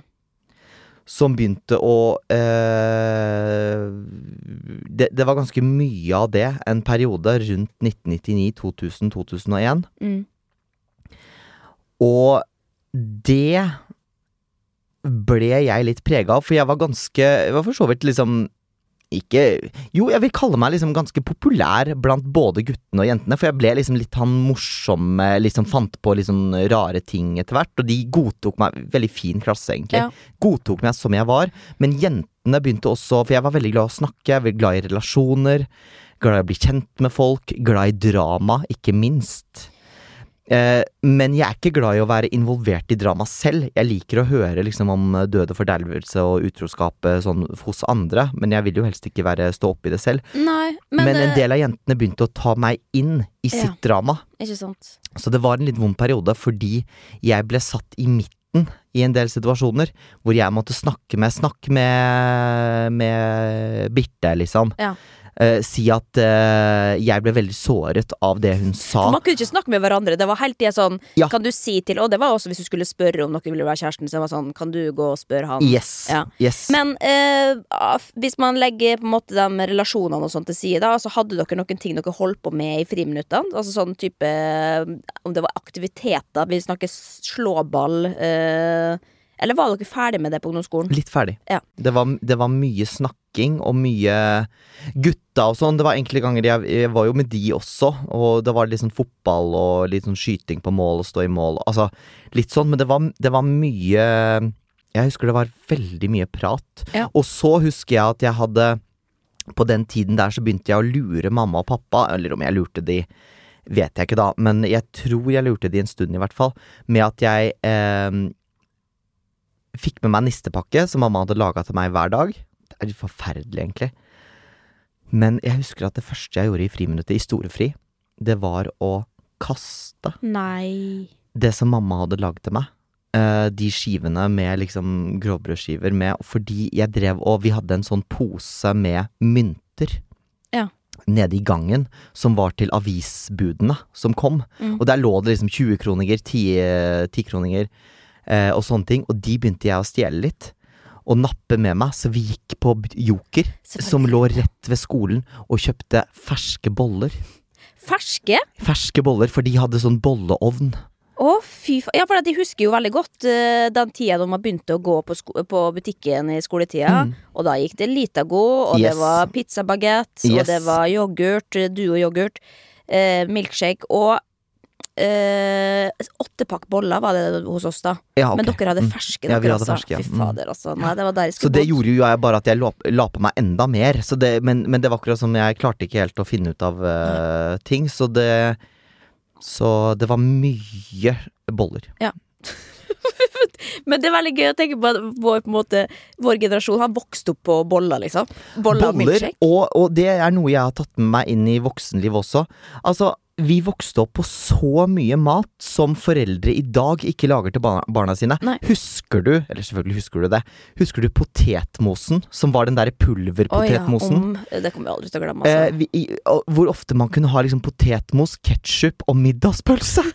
Som begynte å eh, det, det var ganske mye av det en periode rundt 1999, 2000, 2001. Mm. Og det ble jeg litt prega av, for jeg var ganske Jeg var for så vidt liksom ikke Jo, jeg vil kalle meg liksom ganske populær blant både guttene og jentene, for jeg ble liksom litt han morsomme, liksom fant på liksom rare ting etter hvert, og de godtok meg Veldig fin klasse, egentlig. Ja. Godtok meg som jeg var, men jentene begynte også For jeg var veldig glad i å snakke, jeg var glad i relasjoner, glad i å bli kjent med folk, glad i drama, ikke minst. Eh, men jeg er ikke glad i å være involvert i drama selv. Jeg liker å høre liksom om døde og fordervelse og utroskap eh, sånn hos andre, men jeg vil jo helst ikke være, stå oppi det selv. Nei, men, Men, en eh, del av jentene begynte å ta meg inn i Ja. sitt drama. Så det var en litt vond periode fordi jeg ble satt i midten i en del situasjoner hvor jeg måtte snakke med Snakk med, med Birte, liksom. Ja. Eh, si at uh, jeg ble veldig såret av det hun sa. For man kunne ikke snakke med hverandre. Det var helt det sånn Ja. Kan du si til Og det var også hvis du skulle spørre om noen ville være kjæresten, så det var sånn Kan du gå og spørre han? Yes. Ja. yes. Men uh, hvis man legger på en måte de relasjonene og sånt til side, da, så hadde dere noen ting dere holdt på med i friminuttene? Altså sånn type Om det var aktiviteter, vi snakker slåball Eller var dere ferdig med det på ungdomsskolen? Litt ferdig. Ja. Det, var, det var mye snakking og mye gutta og sånn. Det var enkelte ganger jeg, jeg var jo med de også, og det var litt sånn fotball og litt sånn skyting på mål og stå i mål. Altså litt sånn, men det var, det var mye Jeg husker det var veldig mye prat. Ja. Og så husker jeg at jeg hadde På den tiden der så begynte jeg å lure mamma og pappa, eller om jeg lurte de Vet jeg ikke da, men jeg tror jeg lurte de en stund i hvert fall, med at jeg eh, fikk med meg nistepakke som mamma hadde laga til meg hver dag. Det er forferdelig, egentlig. Men jeg husker at det første jeg gjorde i friminuttet i storefri, det var å kaste Nei. det som mamma hadde lagd til meg. Eh, de skivene med liksom grovbrødskiver med Fordi jeg drev og Vi hadde en sånn pose med mynter Ja. nede i gangen som var til avisbudene som kom. Mm. Og der lå det liksom 20-kroninger, 10-kroninger eh, og sånne ting. Og de begynte jeg å stjele litt. Og nappe med meg, så vi gikk på Joker, som lå rett ved skolen, og kjøpte ferske boller. Ferske? Ferske boller, for de hadde sånn bolleovn. Å, fy faen. Ja, for de husker jo veldig godt uh, den tida de begynte å gå på, på butikken i skoletida. Mm. Og da gikk det Litago, og det Yes. var pizzabagett, og det var yoghurt, eh, Duo-yoghurt, uh, milkshake og eh, åttepakk boller var det hos oss, da. Ja, okay. Men dere hadde Mm. ferske, Ja, vi hadde altså. ferske, ja. Fy Mm. fader, altså. Nei, det var der jeg Så det bort. gjorde jo jeg bare at jeg la, la på meg enda mer. Så det, men, men det var akkurat som jeg klarte ikke helt å finne ut av uh, ting. Så det Så det var mye boller. Ja. Men det er veldig gøy å tenke på at vår, på måte, vår generasjon har vokst opp på boller, liksom. Boller Boller, og, og det er noe jeg har tatt med meg inn i voksenlivet også. Altså, vi vokste opp på så mye mat som foreldre i dag ikke lager til barna, barna sine. Husker du, eller selvfølgelig husker du det, husker du potetmosen, som var den derre Å ja, pulverpotetmosen? om, det kommer vi aldri til å glemme, Eh, altså. vi, i, hvor ofte man kunne ha liksom potetmos, ketsjup og middagspølse.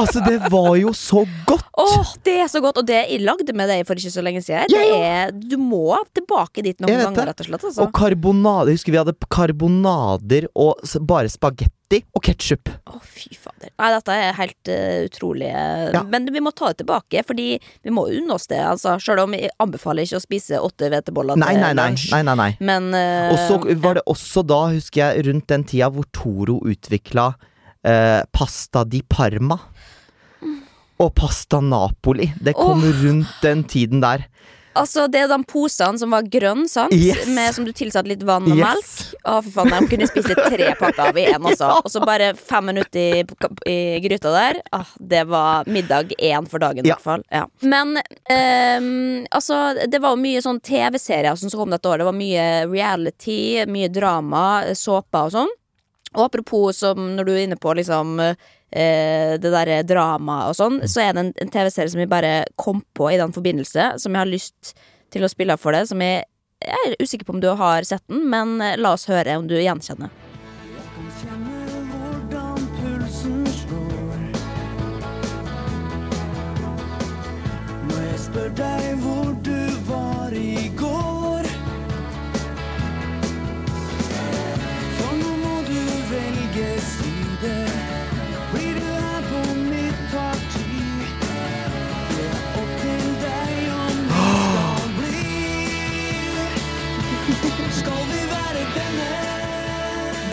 Altså, det var jo så godt! Åh, det er så godt! Og det jeg lagde med deg for ikke så lenge siden. Det er, du må tilbake dit noen ganger, rett og slett. Altså. Og karbonader. Jeg husker vi hadde karbonader og bare spagetti og ketsjup. Å, fy fader. Nei, dette er helt uh, utrolig. Ja. Men vi må ta det tilbake, fordi vi må unne oss det. Altså, Sjøl om jeg anbefaler ikke å spise åtte hveteboller Nei, til nei, nei. lunsj. nei, nei, nei. Men uh, Og så var det også da, husker jeg, rundt den tida hvor Toro utvikla uh, pasta di Parma. Og pasta Napoli. Det kom oh. rundt den tiden der. Altså, det er de posene som var grønne, sant? Yes. Med, som du tilsatte litt vann og Yes. melk. Å, for faen, de kunne spise tre pakker av i én, altså. Og så bare fem minutter i, i gryta der. Ah, det var middag én for dagen, i hvert fall. Ja. Men um, altså, det var jo mye sånn TV-serier som kom dette året. Det var mye reality, mye drama, såper og sånn. Og apropos som når du er inne på liksom eh, det derre dramaet og sånn, så er det en, en TV-serie som jeg bare kom på i den forbindelse, som jeg har lyst til å spille av for deg, som jeg, jeg er usikker på om du har sett den, men eh, la oss høre om du gjenkjenner. spør deg hvor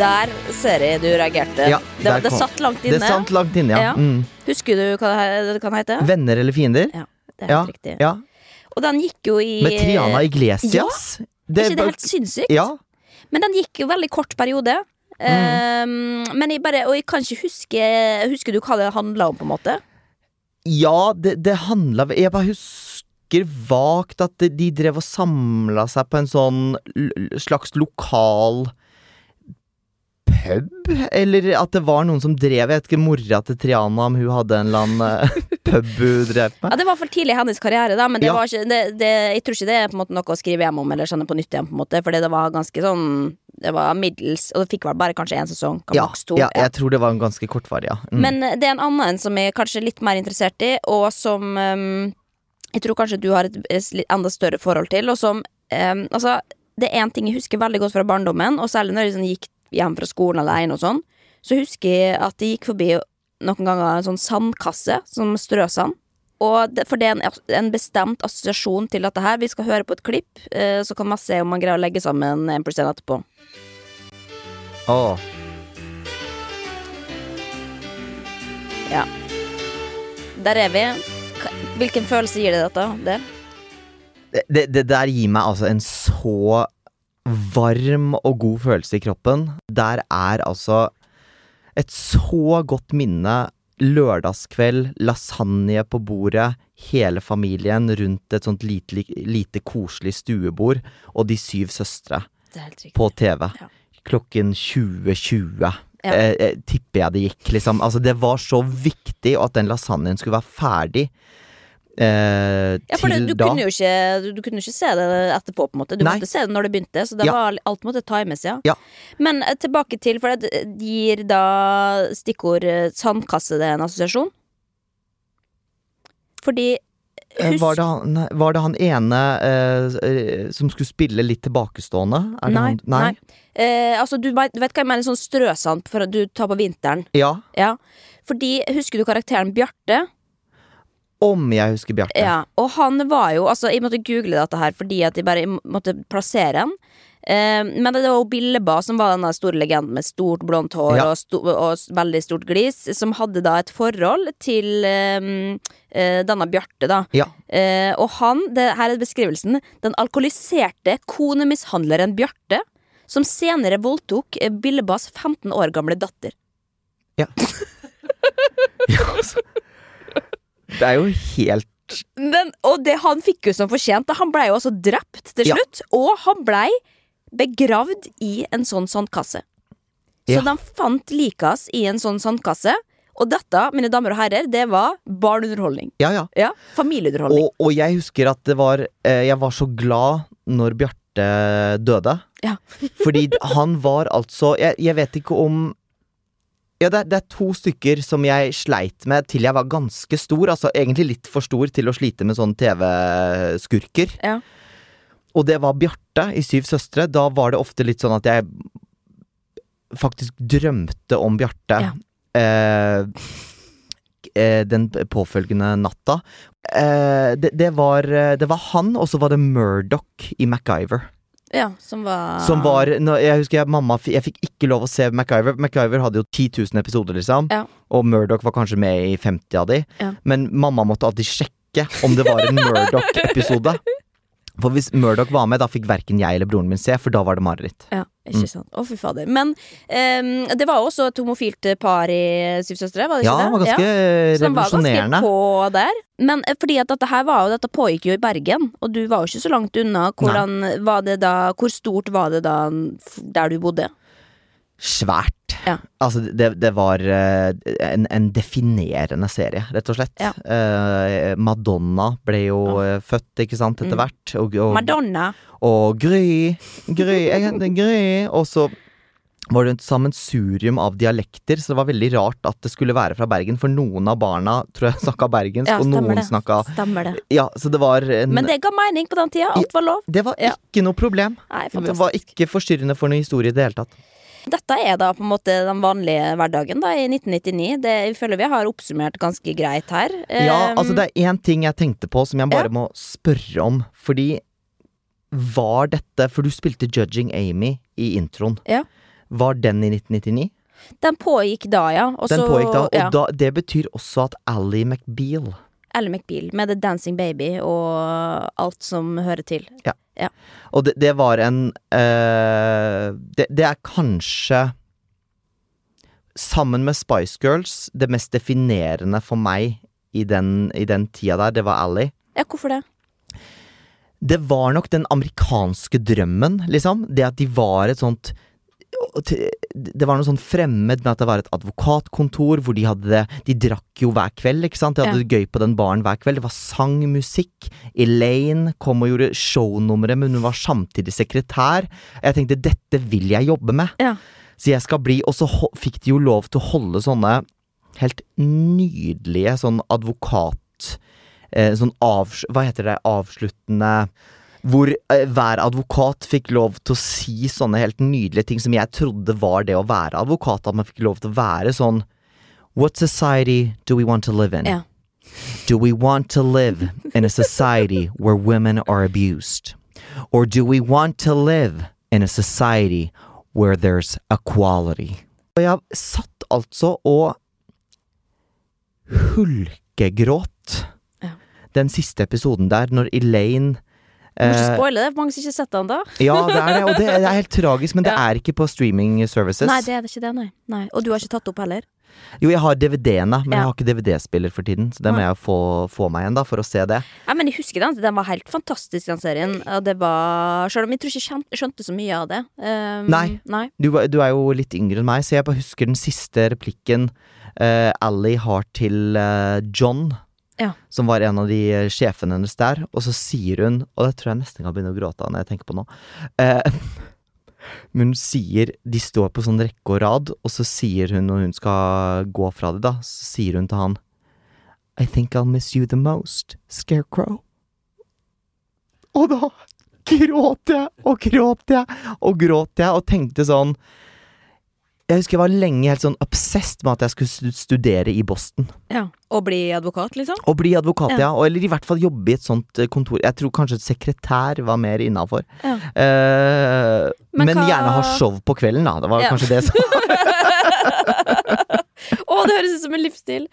Der ser jeg du reagerte. Ja, det, det satt langt inne. Det satt langt inne, ja. Mm. Husker du hva det, kan hete? Venner eller fiender? Ja, det er helt riktig. Ja. Og den gikk jo i Med Triana Iglesias. Ja, det, ikke det helt sinnssykt? Ja. Men den gikk jo veldig kort periode. Mm. Ehm, men jeg bare Og jeg kan ikke huske Husker du hva det handla om, på en måte? Ja, det, det handla Jeg bare husker vagt at de, de drev og samla seg på en sånn slags lokal pub? Eller at det var noen som drev Jeg vet ikke mora til Triana, om hun hadde en eller annen eh, pub hun drev Ja. Det var for tidlig i hennes karriere, da, men det Ja. var ikke, det, det, jeg tror ikke det er på en måte noe å skrive hjem om eller kjenne på nytt igjen, på en måte, fordi det var ganske sånn Det var middels, og det fikk vel bare kanskje én sesong, kan Ja, to. ja, jeg tror det var en ganske kortvarig, ja. Mm. Men det er en annen som jeg er kanskje litt mer interessert i, og som um, jeg tror kanskje du har et, et enda større forhold til, og som um, Altså, det er én ting jeg husker veldig godt fra barndommen, og særlig når jeg sånn, gikk hjem fra skolen alene og sånn, så husker jeg at jeg gikk forbi noen ganger en sånn sandkasse, som strøsand. Og det, for det er en, en bestemt assosiasjon til dette her. Vi skal høre på et klipp, eh, så kan man se om man greier å legge sammen en pluss en etterpå. Åh. Ja. Der er vi. Hvilken følelse gir det dette? Det? det, det, det der gir meg altså en så varm og god følelse i kroppen. Der er altså et så godt minne. Lørdagskveld, lasagne på bordet, hele familien rundt et sånt lite, lite koselig stuebord, og de syv søstre. På TV. Klokken 20.20 Ja. eh, eh, tipper jeg det gikk, liksom. Altså, det var så viktig at den lasagnen skulle være ferdig. Eh, Ja, for det, du, da. kunne jo ikke, du, kunne ikke se det etterpå, på en måte. Du Nei. måtte se det når det begynte, så det Ja. var, alt måtte times, ja. Ja. Men eh, tilbake til, for det gir da stikkord eh, sandkasse det en assosiasjon? Fordi Eh, husk Var det, han, var det han ene eh, som skulle spille litt tilbakestående? Nei. han, nei. Eh, altså, du, vet- du vet hva jeg mener? Sånn strøsand for at du tar på vinteren. Ja. Ja. Fordi, husker du karakteren Bjarte? Om jeg husker Bjarte. Ja, og han var jo Altså, jeg måtte google dette her fordi at jeg bare måtte plassere han. Eh, men det var Billeba som var denne store legenden med stort blondt hår Ja. og, sto, og veldig stort glis, som hadde da et forhold til eh, eh, denne Bjarte, da. Ja. Eh, og han, det, her er beskrivelsen, den alkoholiserte konemishandleren Bjarte, som senere voldtok eh, Billebas 15 år gamle datter. Ja. ja altså. Det er jo helt Men, og det han fikk jo som fortjent. da. Han blei jo også drept til Ja. slutt. Og han blei begravd i en sånn sandkasse. Så Ja. de fant liket hans i en sånn sandkasse. Og dette, mine damer og herrer, det var barneunderholdning. Ja, ja. Ja, Familieunderholdning. Og, og jeg husker at det var eh, Jeg var så glad når Bjarte døde. Ja. Fordi han var altså Jeg, jeg vet ikke om ja, det, det er to stykker som jeg sleit med til jeg var ganske stor. Altså egentlig litt for stor til å slite med sånne TV-skurker. Ja. Og det var Bjarte i Syv søstre. Da var det ofte litt sånn at jeg faktisk drømte om Bjarte. Ja. eh, den påfølgende natta. Eh, det, det, var, eh, det var han, og så var det Murdoch i MacGyver. Ja, som var Som var Jeg husker jeg, mamma Jeg fikk ikke lov å se MacGyver. MacGyver hadde jo 10 000 episoder, liksom. Ja. Og Murdoch var kanskje med i 50 av de. Ja. Men mamma måtte alltid sjekke om det var en Murdoch-episode. For hvis Murdoch var med, da fikk verken jeg eller broren min se, for da var det mareritt. Ja, ikke Mm. sant. Å, fy fader. Men um, det var jo også et homofilt par i Syv søstre, var det Ja, ikke det? det var ganske Så de var revolusjonerende. ganske på der. Men eh, fordi at dette her var jo Dette pågikk jo i Bergen, og du var jo ikke så langt unna. Hvordan var det da Hvor stort var det da der du bodde? Svært. Ja. Altså, det, det var eh, en, en definerende serie, rett og slett. Eh, Madonna ble jo ja. født, ikke sant, etter Mm. hvert. Og, og, Madonna. Og Gry. Gry, jeg heter Gry. Og så var det et sammensurium av dialekter, så det var veldig rart at det skulle være fra Bergen. For noen av barna tror jeg snakka bergensk, Ja, og noen det. snakka Stemmer det. Ja, så det var en Men det ga mening på den tida. Alt var lov. Det var ikke noe problem. Nei, det var ikke forstyrrende for noe historie i det hele tatt. Dette er da på en måte den vanlige hverdagen da i 1999. Det, jeg føler vi har oppsummert ganske greit her. Ja, Ehm, altså det er én ting jeg tenkte på som jeg bare må spørre om. Fordi var dette For du spilte Judging Amy i introen. Ja. Var den i 1999? Den pågikk da, ja. Også, den pågikk da, og ja. da, det betyr også at Ally McBeal Ally McBeal med The Dancing Baby og alt som hører til. Ja. Ja. Og det, det var en uh, det, det er kanskje Sammen med Spice Girls, det mest definerende for meg i den, i den tida der, det var Ally. Ja, hvorfor det? Det var nok den amerikanske drømmen, liksom. Det at de var et sånt Det var noe sånn fremmed med at det var et advokatkontor hvor de hadde det De drakk jo hver kveld, ikke sant? De hadde Ja. det gøy på den baren hver kveld. Det var sang, musikk. Elaine kom og gjorde shownummeret, men hun var samtidig sekretær. Jeg tenkte dette vil jeg jobbe med. Ja. Så jeg skal bli Og så fikk de jo lov til å holde sånne helt nydelige sånn advokat eh, Sånn avs... Hva heter det? Avsluttende Hvor eh, hver advokat fikk lov til å si sånne helt nydelige ting som jeg trodde var det å være advokat. At man fikk lov til å være sånn What society do we want to live in? Ja. Do we want to live in a society where women are abused? Or do we want to live in a society where there's equality? Og jeg satt altså og hulkegråt den siste episoden der, når Elaine Du må ikke Eh, spoile det, for mange som ikke har sett den da. ja, det er det, og det, det er helt tragisk, men det er ikke på streaming services. Nei, det er det ikke det, nei. nei. Og du har ikke tatt opp heller? Jo, jeg har DVD-ene, men Ja. jeg har ikke DVD-spiller for tiden, så det må jeg få, få meg igjen da, for å se det. Ja, men jeg husker den. Den var helt fantastisk, den serien. Og det var Selv om jeg tror ikke jeg skjønte så mye av det. Um, Nei. nei. Du, du er jo litt yngre enn meg, så jeg bare husker den siste replikken uh, Ally har til uh, John, Ja. som var en av de eh, sjefene hennes der, og så sier hun, og det tror jeg nesten kan begynne å gråte av når jeg tenker på nå eh, Men hun sier De står på sånn rekke og rad, og så sier hun når hun skal gå fra det, da, så sier hun til han I think I'll miss you the most, Scarecrow. Og da gråt jeg og gråt jeg og gråt jeg og tenkte sånn Jeg husker jeg var lenge helt sånn obsessed med at jeg skulle studere i Boston. Ja. Og bli advokat, liksom? Og bli advokat, Ja. ja. Og, eller i hvert fall jobbe i et sånt eh, kontor. Jeg tror kanskje et sekretær var mer innafor. Ja. Eh, Men men hva- gjerne ha show på kvelden, da. Det var Ja. kanskje det som Å, det høres ut som en livsstil!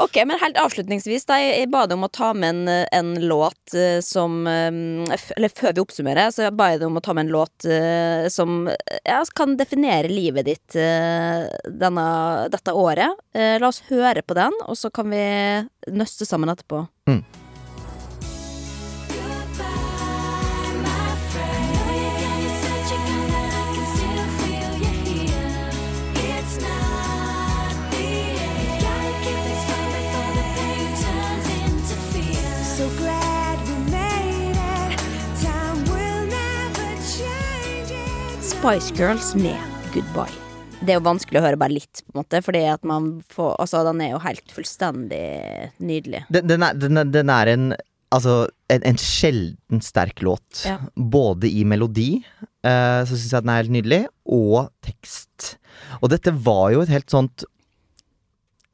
Ok, men helt avslutningsvis, da. Jeg, jeg ba deg om å ta med en, en låt eh, som eh, Eller før vi oppsummerer, så ba jeg deg om å ta med en låt eh, som ja, kan definere livet ditt denne, dette året. La oss høre på den, og så kan vi nøste sammen etterpå. Mm. Spice Girls med Goodbye. Det er jo vanskelig å høre bare litt, på en måte, fordi at man får Altså, den er jo helt fullstendig nydelig. Den, den, er, den, er- den er en Altså, en, en sjelden sterk låt. Ja. Både i melodi, uh, så syns jeg den er helt nydelig, og tekst. Og dette var jo et helt sånt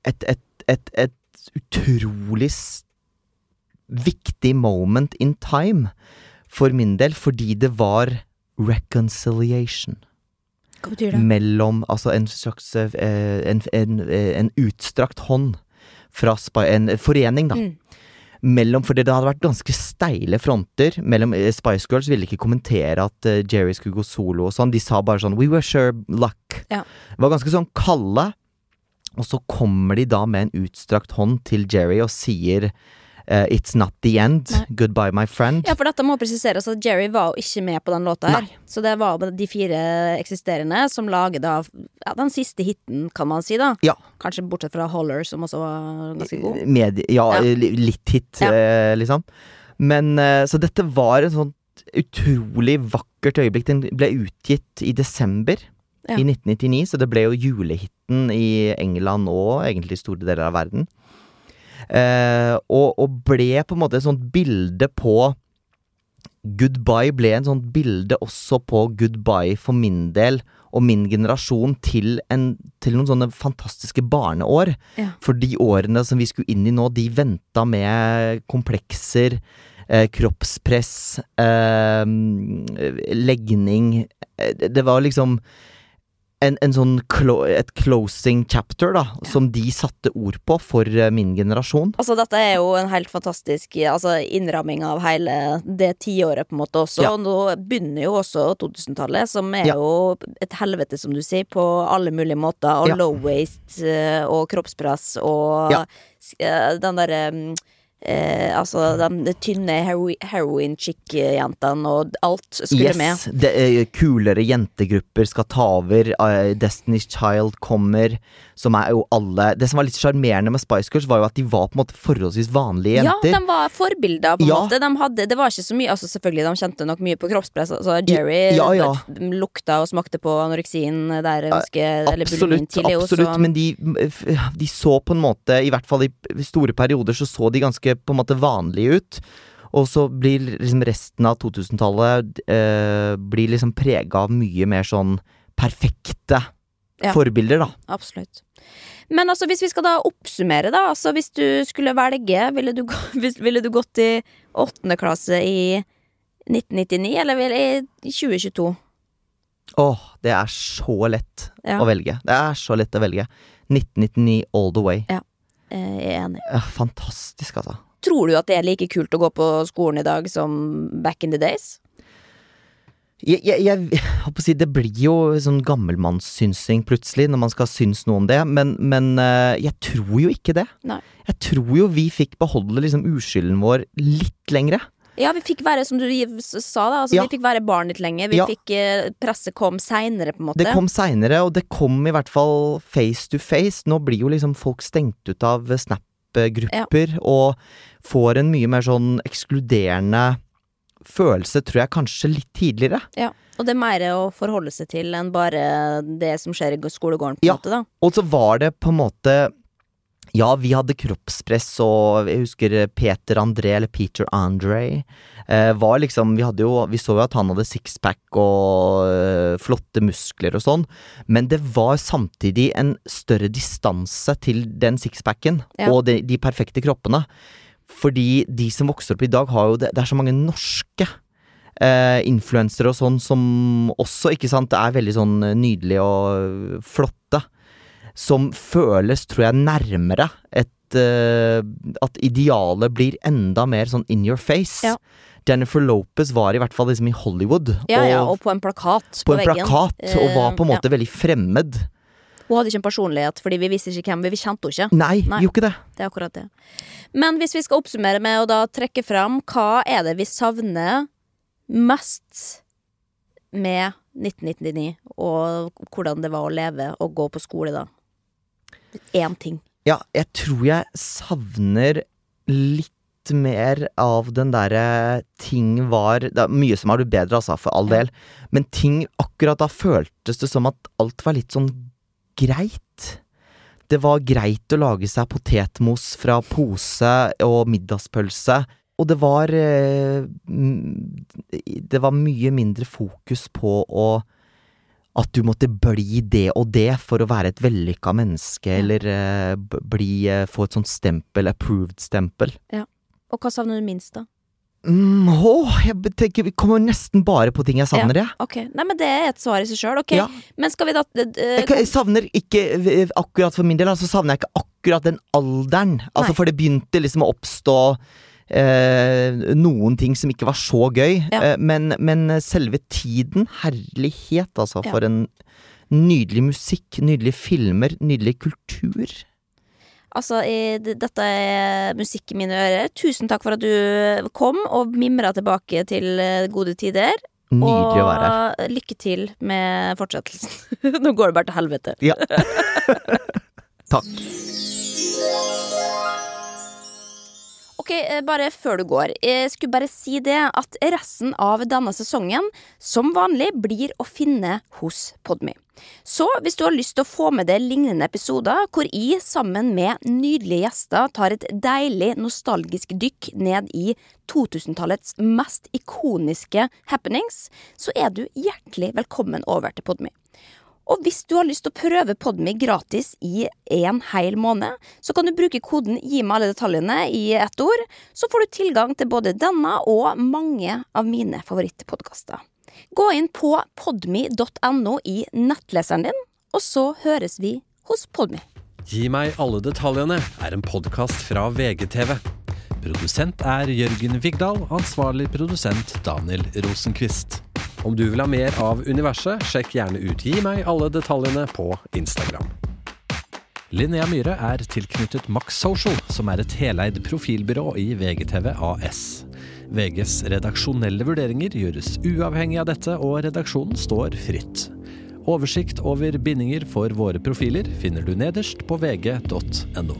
Et, et, et, et utrolig viktig moment in time for min del, fordi det var reconciliation. Hva betyr det? Mellom Altså en slags eh, en, en, en utstrakt hånd fra En forening, da. Mm. Mellom, fordi det hadde vært ganske steile fronter mellom eh, Spice Girls ville ikke kommentere at eh, Jerry skulle gå solo og sånn. De sa bare sånn We were sure luck. Ja. Det var ganske sånn kalde. Og så kommer de da med en utstrakt hånd til Jerry og sier eh, It's not the end. Nei. Goodbye, my friend. Ja, for dette må presiseres at Jerry var jo ikke med på den låta her. Så det var de fire eksisterende som laget da ja, den siste hiten, kan man si, da. Ja. Kanskje bortsett fra Holler, som også var ganske god. Med, ja, Ja. litt hit, eh, liksom. Men eh, Så dette var en sånn utrolig vakkert øyeblikk. Den ble utgitt i desember Ja. i 1999, så det ble jo julehiten i England og egentlig store deler av verden. Eh, og, og ble på en måte et sånt bilde på Goodbye ble en sånt bilde også på goodbye for min del og min generasjon til, en, til noen sånne fantastiske barneår. Ja. For de årene som vi skulle inn i nå, de venta med komplekser, eh, kroppspress, eh, legning eh, det- Det var liksom en, en sånn clo et closing chapter, da, som de satte ord på for eh, min generasjon. Altså, dette er jo en helt fantastisk altså, innramming av hele det tiåret, på en måte, også. Ja. Nå begynner jo også 2000-tallet, som er Ja. jo et helvete, som du sier, på alle mulige måter. Og Ja. low waist eh, og kroppspress og Ja. eh, den derre mm, Eh, altså de, de tynne heroin-chick-jentene og alt skulle Yes, med. det, eh, kulere jentegrupper skal ta over. eh, Destiny's Child kommer, som er jo alle Det som var litt sjarmerende med Spice Girls, var jo at de var på en måte forholdsvis vanlige jenter. Ja, de var forbilder, på en Ja. måte. De hadde, det var ikke så mye Altså Selvfølgelig, de kjente nok mye på kroppspress. Altså, Jerry Ja, ja. lukta og smakte på anoreksien der ganske Eller Absolutt, tidlig. absolutt. Også. men de, de så på en måte, i hvert fall i store perioder, så så de ganske på en måte vanlige ut. Og så blir liksom resten av 2000-tallet eh, Blir liksom prega av mye mer sånn perfekte Ja. forbilder, da. Absolutt. Men altså, hvis vi skal da oppsummere, da. Altså, hvis du skulle velge, ville du, ville du gått i åttende klasse i 1999, eller i 2022? Åh, det er så lett Ja. å velge. Det er så lett å velge. 1999 all the way. Ja. Jeg er enig. Ja, fantastisk, altså. Tror du at det er like kult å gå på skolen i dag som back in the days? Jeg, jeg, jeg på å si, Det blir jo sånn gammelmannssynsing plutselig, når man skal synes noe om det, men, men eh, jeg tror jo ikke det. Nei. Jeg tror jo vi fikk beholde liksom uskylden vår litt lengre. Ja, vi fikk være, som du sa, da. Altså, Ja. Vi fikk være barn litt lenger. Vi Ja. fikk eh, Presset kom seinere, på en måte. Det kom seinere, og det kom i hvert fall face to face. Nå blir jo liksom folk stengt ut av Snap-grupper, og får en mye mer sånn ekskluderende følelse, tror jeg, kanskje litt tidligere. Ja. Og det er mer å forholde seg til enn bare det som skjer i skolegården, på en Ja. måte, da. Og så var det på en måte Ja, vi hadde kroppspress, og jeg husker Peter André, eller Peter Andre, eh, var liksom Vi hadde jo Vi så jo at han hadde sixpack og eh, flotte muskler og sånn, men det var samtidig en større distanse til den sixpacken Ja. og de, de perfekte kroppene. Fordi de som vokser opp i dag, har jo det Det er så mange norske eh, influensere og sånn som også, ikke sant, er veldig sånn nydelige og flotte. Som føles, tror jeg, nærmere et uh, At idealet blir enda mer sånn in your face. Ja. Jennifer Lopez var i hvert fall liksom i Hollywood. Ja, ja, og på en plakat på på, en veggen. plakat, og var på en måte måte veldig fremmed. Hun hadde ikke en personlighet, fordi vi visste ikke hvem vi vi kjente henne ikke. Nei, gjorde ikke det. Det er akkurat det. Men hvis vi skal oppsummere med å da trekke fram, hva er det vi savner mest med 1999, og hvordan det var å leve og gå på skole da? Én ting. Ja, jeg tror jeg savner litt mer av den derre ting var Det er mye som har blitt bedre, altså, for all del. Men ting akkurat da føltes det som at alt var litt sånn greit. Det var greit å lage seg potetmos fra pose og middagspølse. Og det var eh, Det var mye mindre fokus på å at du måtte bli det og det for å være et vellykka menneske, eller uh, bli, uh, få et sånt stempel, approved-stempel. Ja. Og hva savner du minst, da? Mm, åh, jeg tenker, vi kommer nesten bare på ting jeg savner, jeg. Ja, ok. Nei, men det er et svar i seg sjøl. Ok. Ja. Men skal vi da uh, Jeg, jeg savner ikke akkurat for min del, altså savner jeg ikke akkurat den alderen. Altså, for det begynte liksom å oppstå eh, noen ting som ikke var så gøy. Ja. Eh, men, men selve tiden, herlighet, altså, Ja. for en nydelig musikk, nydelige filmer, nydelig kultur. Altså, i, dette er musikk i mine ører. Tusen takk for at du kom og mimra tilbake til eh, gode tider. Nydelig å være her. Og lykke til med fortsettelsen. Nå går det bare til helvete. Ja. Takk. Ok, eh, bare før du går. Jeg skulle bare si det at resten av denne sesongen som vanlig blir å finne hos Podmy. Så hvis du har lyst til å få med deg lignende episoder hvor jeg sammen med nydelige gjester tar et deilig nostalgisk dykk ned i 2000-tallets mest ikoniske happenings, så er du hjertelig velkommen over til Podmy. Og hvis du har lyst til å prøve Podme gratis i en hel måned, så kan du bruke koden 'gi meg alle detaljene' i ett ord, så får du tilgang til både denne og mange av mine favorittpodkaster. Gå inn på podme.no i nettleseren din, og så høres vi hos Podme. Gi meg alle detaljene er en podkast fra VGTV. Produsent er Jørgen Vigdal, ansvarlig produsent Daniel Rosenquist. Om du vil ha mer av universet, sjekk gjerne ut Gi meg alle detaljene på Instagram. Linnea Myhre er tilknyttet Max Social, som er et heleid profilbyrå i VGTV AS. VGs redaksjonelle vurderinger gjøres uavhengig av dette, og redaksjonen står fritt. Oversikt over bindinger for våre profiler finner du nederst på vg.no.